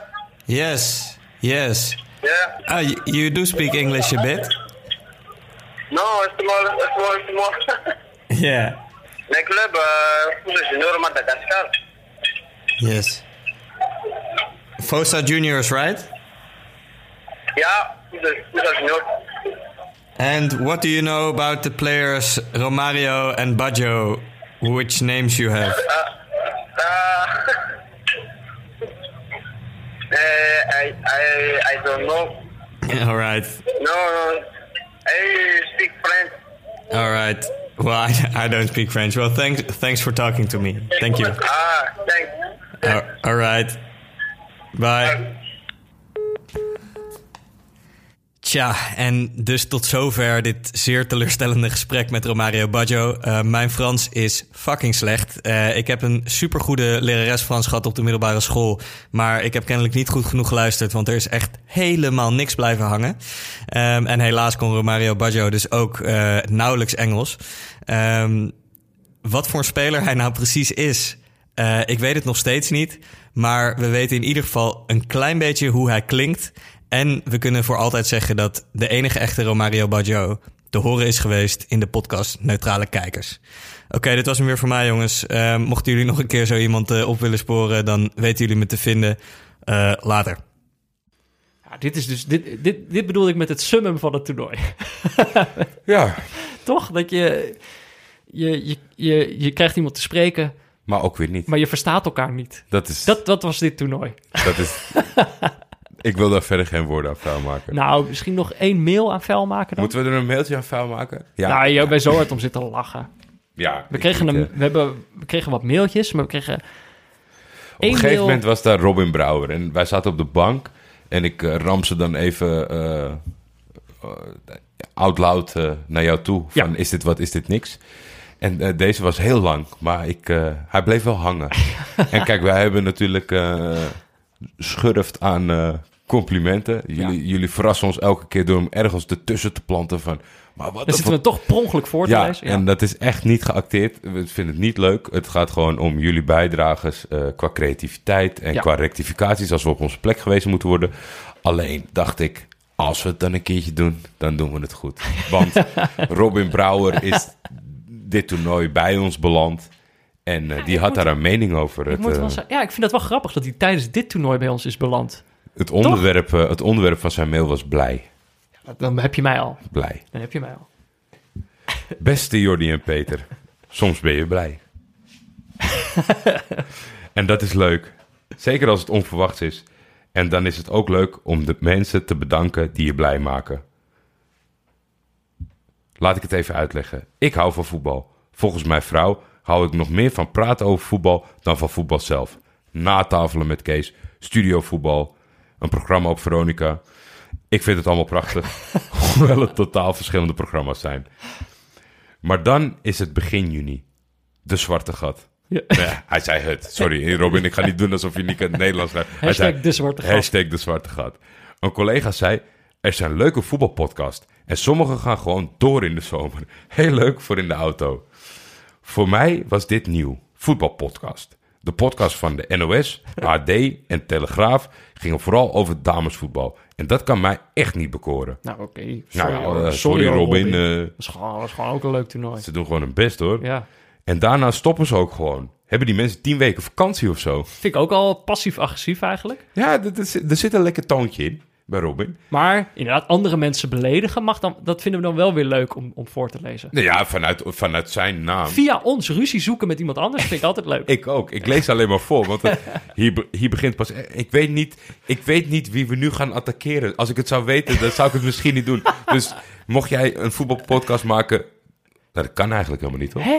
Yes, yes. Yeah. Ah, you do speak English a bit? No, small, small, small. [laughs] Yeah. My club, uh, Junior Madagascar. Yes. Fosa Juniors, right? Yeah, Fuso Junior. And what do you know about the players Romario and Baggio? Which names you have? Uh, uh, I, I, I don't know. [laughs] All right, No, no. I speak French. all right. Well, I, I don't speak French. Well, thanks thanks for talking to me. Thank you. Ah, thanks. All- all right. Bye. Tja, en dus tot zover dit zeer teleurstellende gesprek met Romario Baggio. Eh, mijn Frans is fucking slecht. Eh, ik heb een supergoede lerares Frans gehad op de middelbare school. Maar ik heb kennelijk niet goed genoeg geluisterd, want er is echt helemaal niks blijven hangen. Ehm, en helaas kon Romario Baggio dus ook eh, nauwelijks Engels. Ehm, wat voor speler hij nou precies is, ik weet het nog steeds niet. Maar we weten in ieder geval een klein beetje hoe hij klinkt. En we kunnen voor altijd zeggen dat de enige echte Romario Baggio te horen is geweest in de podcast Neutrale Kijkers. Oké, dit was hem weer voor mij, jongens. Eh, mochten jullie nog een keer zo iemand eh, op willen sporen, dan weten jullie me te vinden Eh, later. Ja, dit is dus, dit, dit, dit bedoelde ik met het summum van het toernooi. [laughs] Ja, Toch? Dat je, je, je, je, je krijgt iemand te spreken, maar ook weer niet. maar je verstaat elkaar niet. Dat is... Dat, dat was dit toernooi. Dat is... [laughs] ik wil daar verder geen woorden aan vuil maken. Nou, misschien nog één mail aan vuil maken dan? Moeten we er een mailtje aan vuil maken? Ja. Nou, je bent zo hard om zitten lachen. ja We kregen, een, we, hebben, we kregen wat mailtjes, maar we kregen... Op een gegeven mail- moment was daar Robin Brouwer. En wij zaten op de bank. En ik eh, ram ze dan even eh, out loud naar jou toe. Van, Ja. is dit wat, is dit niks? En deze was heel lang. Maar ik, hij bleef wel hangen. [laughs] en kijk, wij hebben natuurlijk schurft aan eh, complimenten. Jullie, jullie verrassen ons elke keer door hem ergens ertussen te planten van... Maar wat Dan zitten we toch per ongeluk voor te ja, lezen. en dat is echt niet geacteerd. We vinden het niet leuk. Het gaat gewoon om jullie bijdrages eh, qua creativiteit en Ja. qua rectificaties als we op onze plek geweest moeten worden. Alleen dacht ik, als we het dan een keertje doen, dan doen we het goed. Want [laughs] Robin Brouwer is dit toernooi bij ons beland. En eh, die had moet- daar een mening over. Ik Het, moet eh, wel ja, ik vind het wel grappig dat hij tijdens dit toernooi bij ons is beland. het, onderwerp, eh, het onderwerp van zijn mail was blij. Dan heb je mij al. Blij. Dan heb je mij al. [laughs] Beste Jordi en Peter, soms ben je blij. [laughs] en dat is leuk. Zeker als het onverwachts is. En dan is het ook leuk om de mensen te bedanken die je blij maken. Laat ik het even uitleggen. Ik hou van voetbal. Volgens mijn vrouw hou ik nog meer van praten over voetbal dan van voetbal zelf. Natafelen met Kees, studiovoetbal, een programma op Veronica. Ik vind het allemaal prachtig, [laughs] hoewel het totaal verschillende programma's zijn. Maar dan is het begin juni. De zwarte gat. Ja. Nee, hij zei het. Sorry, Robin, ik ga niet doen alsof je niet het Nederlands schrijft. Hij Hashtag zei, de zwarte gat. Hashtag de zwarte gat. Een collega zei, er zijn leuke voetbalpodcasts. En sommige gaan gewoon door in de zomer. Heel leuk voor in de auto. Voor mij was dit nieuw. Voetbalpodcast. De podcast van de NOS, AD en Telegraaf gingen vooral over damesvoetbal. En dat kan mij echt niet bekoren. Nou, oké. Nou Sorry, eh, sorry, Robin. eh, Dat is gewoon, dat is gewoon ook een leuk toernooi. ze doen gewoon hun best hoor. Ja. En daarna stoppen ze ook gewoon. Hebben die mensen tien weken vakantie of zo? Vind ik ook al passief-agressief eigenlijk. Ja, er zit een lekker toontje in bij Robin. Maar inderdaad, andere mensen beledigen mag dan, dat vinden we dan wel weer leuk om, om voor te lezen. Nou ja, vanuit, vanuit zijn naam. Via ons ruzie zoeken met iemand anders vind ik altijd leuk. Ik ook. Ik lees alleen maar voor. Want het- hier, hier begint pas. Ik weet, niet, ik weet niet wie we nu gaan attackeren. Als ik het zou weten, dan zou ik het misschien niet doen. Dus mocht jij een voetbalpodcast maken. Nou, dat kan eigenlijk helemaal niet, hoor. Hè?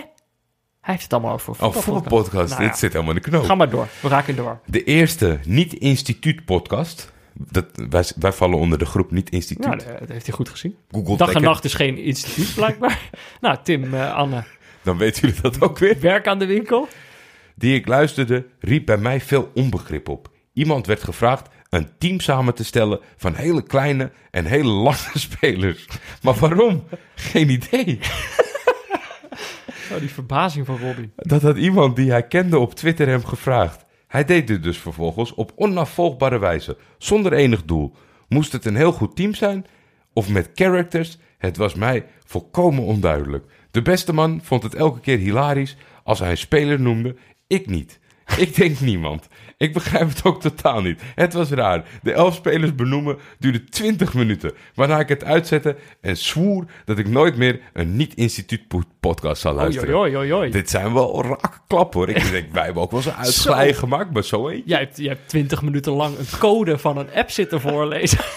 Hij heeft het allemaal over Oh, voetbalpodcast. voetbalpodcast. Nou Dit ja, zit helemaal in de knoop. Ga maar door. We raken door. De eerste niet-instituut-podcast. Dat, wij, wij vallen onder de groep niet-instituut. Ja, dat heeft hij goed gezien. Google Dag en nacht is geen instituut, blijkbaar. [laughs] nou, Tim, eh, Anne, Dan weten jullie dat ook weer. werk aan de winkel. die ik luisterde, riep bij mij veel onbegrip op. Iemand werd gevraagd een team samen te stellen van hele kleine en hele lange [laughs] spelers. Maar waarom? Geen idee. [laughs] Oh, die verbazing van Robbie. Dat had iemand die hij kende op Twitter hem gevraagd. Hij deed dit dus vervolgens op onafvolgbare wijze, zonder enig doel. Moest het een heel goed team zijn? Of met characters? Het was mij volkomen onduidelijk. De beste man vond het elke keer hilarisch als hij een speler noemde. Ik niet. [laughs] Ik denk niemand. Ik begrijp het ook totaal niet. Het was raar. De elf spelers benoemen duurde 20 minuten. Waarna ik het uitzette en zwoer dat ik nooit meer een niet-instituut podcast Oei, luisteren. oei, oei, oei. Dit zijn wel rakke klappen hoor. Ik [laughs] denk, wij hebben ook wel eens een uitglij gemaakt, maar zo eentje. Jij hebt, jij hebt 20 minuten lang een code van een app zitten voorlezen. [laughs]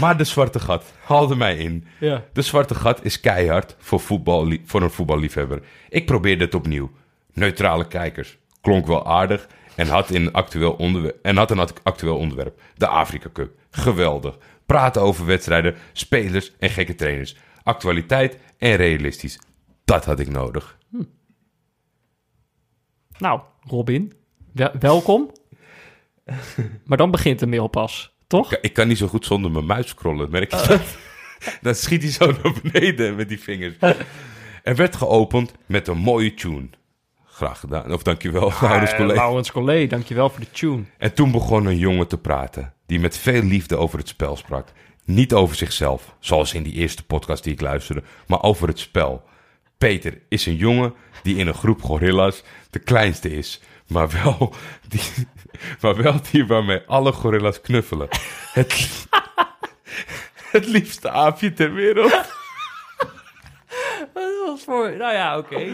Maar de zwarte gat haalde mij in. ja. De zwarte gat is keihard voor, voetbal, voor een voetballiefhebber. Ik probeerde het opnieuw. Neutrale kijkers. Klonk wel aardig en had, in actueel onderwerp, en had een actueel onderwerp. De Afrika Cup. Geweldig. Praten over wedstrijden, spelers en gekke trainers. Actualiteit en realistisch. Dat had ik nodig. Nou, Robin, wel- welkom. maar dan begint de mail pas, toch? Ik, ik kan niet zo goed zonder mijn muis scrollen, merk je dat? Dan schiet hij zo naar beneden met die vingers. Er werd geopend met een mooie tune. Graag gedaan. Of dankjewel, [laughs] Laurens Eh, collega. Laurens Collé, dankjewel voor de tune. En toen begon een jongen te praten, die met veel liefde over het spel sprak. Niet over zichzelf, zoals in die eerste podcast die ik luisterde, maar over het spel. Peter is een jongen die in een groep gorilla's de kleinste is, maar wel die, [laughs] maar wel die waarmee alle gorilla's knuffelen. Het, [laughs] het liefste aapje ter wereld. Wat was voor... Nou ja, oké.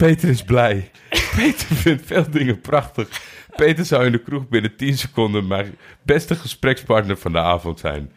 Peter is blij. [laughs] Peter vindt veel dingen prachtig. Peter zou in de kroeg binnen 10 seconden mijn beste gesprekspartner van de avond zijn.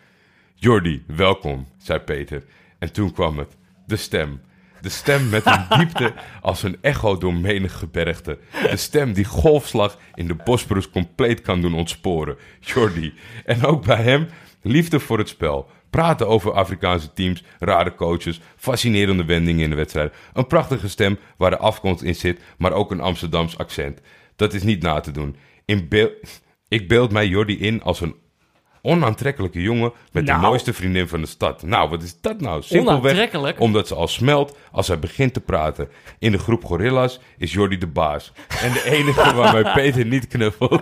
Jordi, welkom, zei Peter. En toen kwam het. De stem. De stem met een [laughs] diepte als een echo door menig gebergte. De stem die golfslag in de Bosporus compleet kan doen ontsporen. Jordi. En ook bij hem liefde voor het spel. Praten over Afrikaanse teams, rare coaches, fascinerende wendingen in de wedstrijd. Een prachtige stem waar de afkomst in zit, maar ook een Amsterdams accent. Dat is niet na te doen. In beel- [laughs] Ik beeld mij Jordi in als een onaantrekkelijke jongen met Nou. de mooiste vriendin van de stad. Nou, wat is dat nou? Simpelweg omdat ze al smelt als hij begint te praten. In de groep gorilla's is Jordi de baas. En de enige waarmee [laughs] Peter niet knuffelt.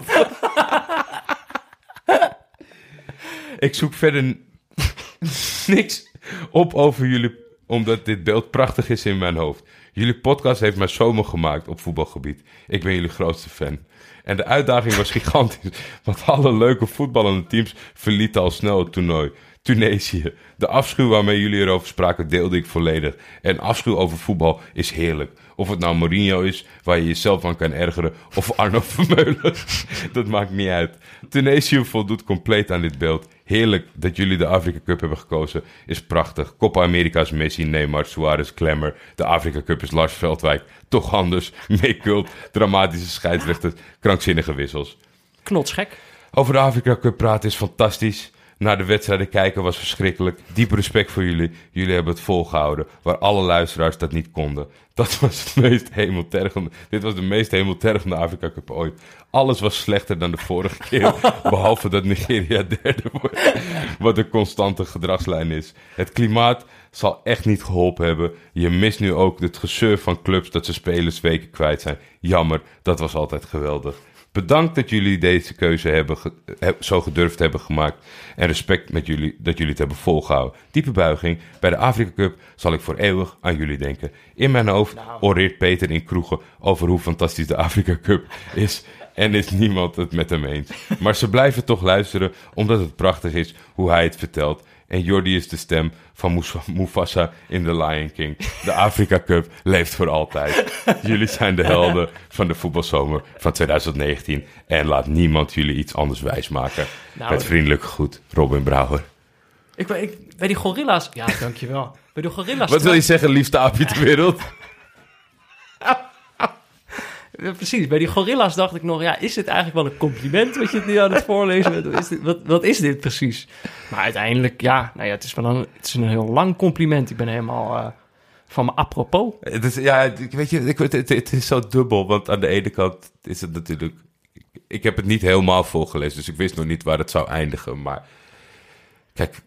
Ik zoek verder [laughs] niks op over jullie, omdat dit beeld prachtig is in mijn hoofd. Jullie podcast heeft mij zomer gemaakt op voetbalgebied. Ik ben jullie grootste fan. En de uitdaging was [laughs] gigantisch, want alle leuke voetballende teams verlieten al snel het toernooi. Tunesië. De afschuw waarmee jullie erover spraken deelde ik volledig. En afschuw over voetbal is heerlijk. Of het nou Mourinho is, waar je jezelf aan kan ergeren, of Arno [laughs] Vermeulen. Dat maakt niet uit. Tunesië voldoet compleet aan dit beeld. Heerlijk dat jullie de Afrika Cup hebben gekozen. Is prachtig. Copa America's Messi, Neymar, Suarez, Klemmer. De Afrika Cup is Lars Veldwijk. Toch anders. Meekult. Dramatische scheidsrechters. Krankzinnige wissels. Knotsgek. Over de Afrika Cup praten is fantastisch. Naar de wedstrijden kijken was verschrikkelijk. Diep respect voor jullie. Jullie hebben het volgehouden. Waar alle luisteraars dat niet konden. Dat was het meest hemeltergende. Dit was de meest hemeltergende Afrika Cup ooit. Alles was slechter dan de vorige keer. [laughs] behalve dat Nigeria [laughs] derde wordt. Wat een constante gedragslijn is. Het klimaat zal echt niet geholpen hebben. Je mist nu ook het gezeur van clubs dat ze spelers weken kwijt zijn. Jammer, dat was altijd geweldig. Bedankt dat jullie deze keuze hebben ge- he- zo gedurfd hebben gemaakt. En respect met jullie dat jullie het hebben volgehouden. Diepe buiging. Bij de Afrika Cup zal ik voor eeuwig aan jullie denken. In mijn hoofd oreert Peter in kroegen over hoe fantastisch de Afrika Cup is. En is niemand het met hem eens. Maar ze blijven toch luisteren omdat het prachtig is hoe hij het vertelt. En Jordi is de stem van Mufasa in The Lion King. De Afrika Cup leeft voor altijd. Jullie zijn de helden van de voetbalzomer van 2019. En laat niemand jullie iets anders wijsmaken. Nou, Met vriendelijke groet, Robin Brouwer. Ik, ik, bij die gorilla's... Ja, [laughs] dankjewel. Bij de gorilla's... Wat wil je zeggen, liefste aapje ter wereld? [laughs] Precies, bij die gorilla's dacht ik nog... Ja, is dit eigenlijk wel een compliment wat je het nu aan het voorlezen bent? Is dit, wat, wat is dit precies? Maar uiteindelijk, ja, nou ja, het is wel een, het is een heel lang compliment. Ik ben helemaal eh, van me apropos. Het is, ja, weet je, ik, het, het, is zo dubbel. Want aan de ene kant is het natuurlijk... Ik heb het niet helemaal voorgelezen, dus ik wist nog niet waar het zou eindigen. Maar kijk,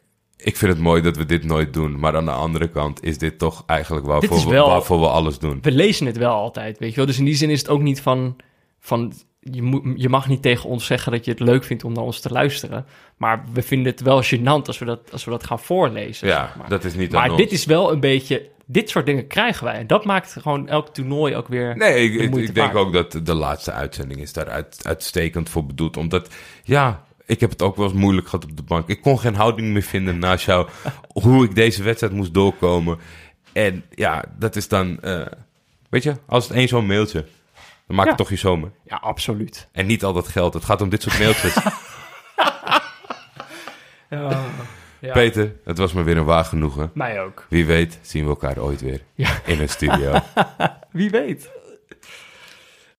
ik vind het mooi dat we dit nooit doen. Maar aan de andere kant is dit toch eigenlijk waarvoor, Dit we, wel- waarvoor we alles doen. We lezen het wel altijd, weet je wel. Dus in die zin is het ook niet van... van je, moet, je mag niet tegen ons zeggen dat je het leuk vindt om naar ons te luisteren. Maar we vinden het wel gênant als we dat, als we dat gaan voorlezen. Ja, zeg maar. dat is niet Maar ons. dit is wel een beetje... Dit soort dingen krijgen wij. En dat maakt gewoon elk toernooi ook weer... Nee, ik, de ik, denk ook dat de laatste uitzending is daar uit, uitstekend voor bedoeld. Omdat, ja, ik heb het ook wel eens moeilijk gehad op de bank. Ik kon geen houding meer vinden naast jou. hoe ik deze wedstrijd moest doorkomen. En ja, dat is dan, eh, weet je, als het één zo'n mailtje, dan maakt Ja. het toch je zomer. Ja, absoluut. En niet al dat geld. Het gaat om dit soort mailtjes. [laughs] Ja, ja. Peter, het was me weer een waar genoegen. Mij ook. Wie weet zien we elkaar ooit weer Ja. in een studio. [laughs] Wie weet.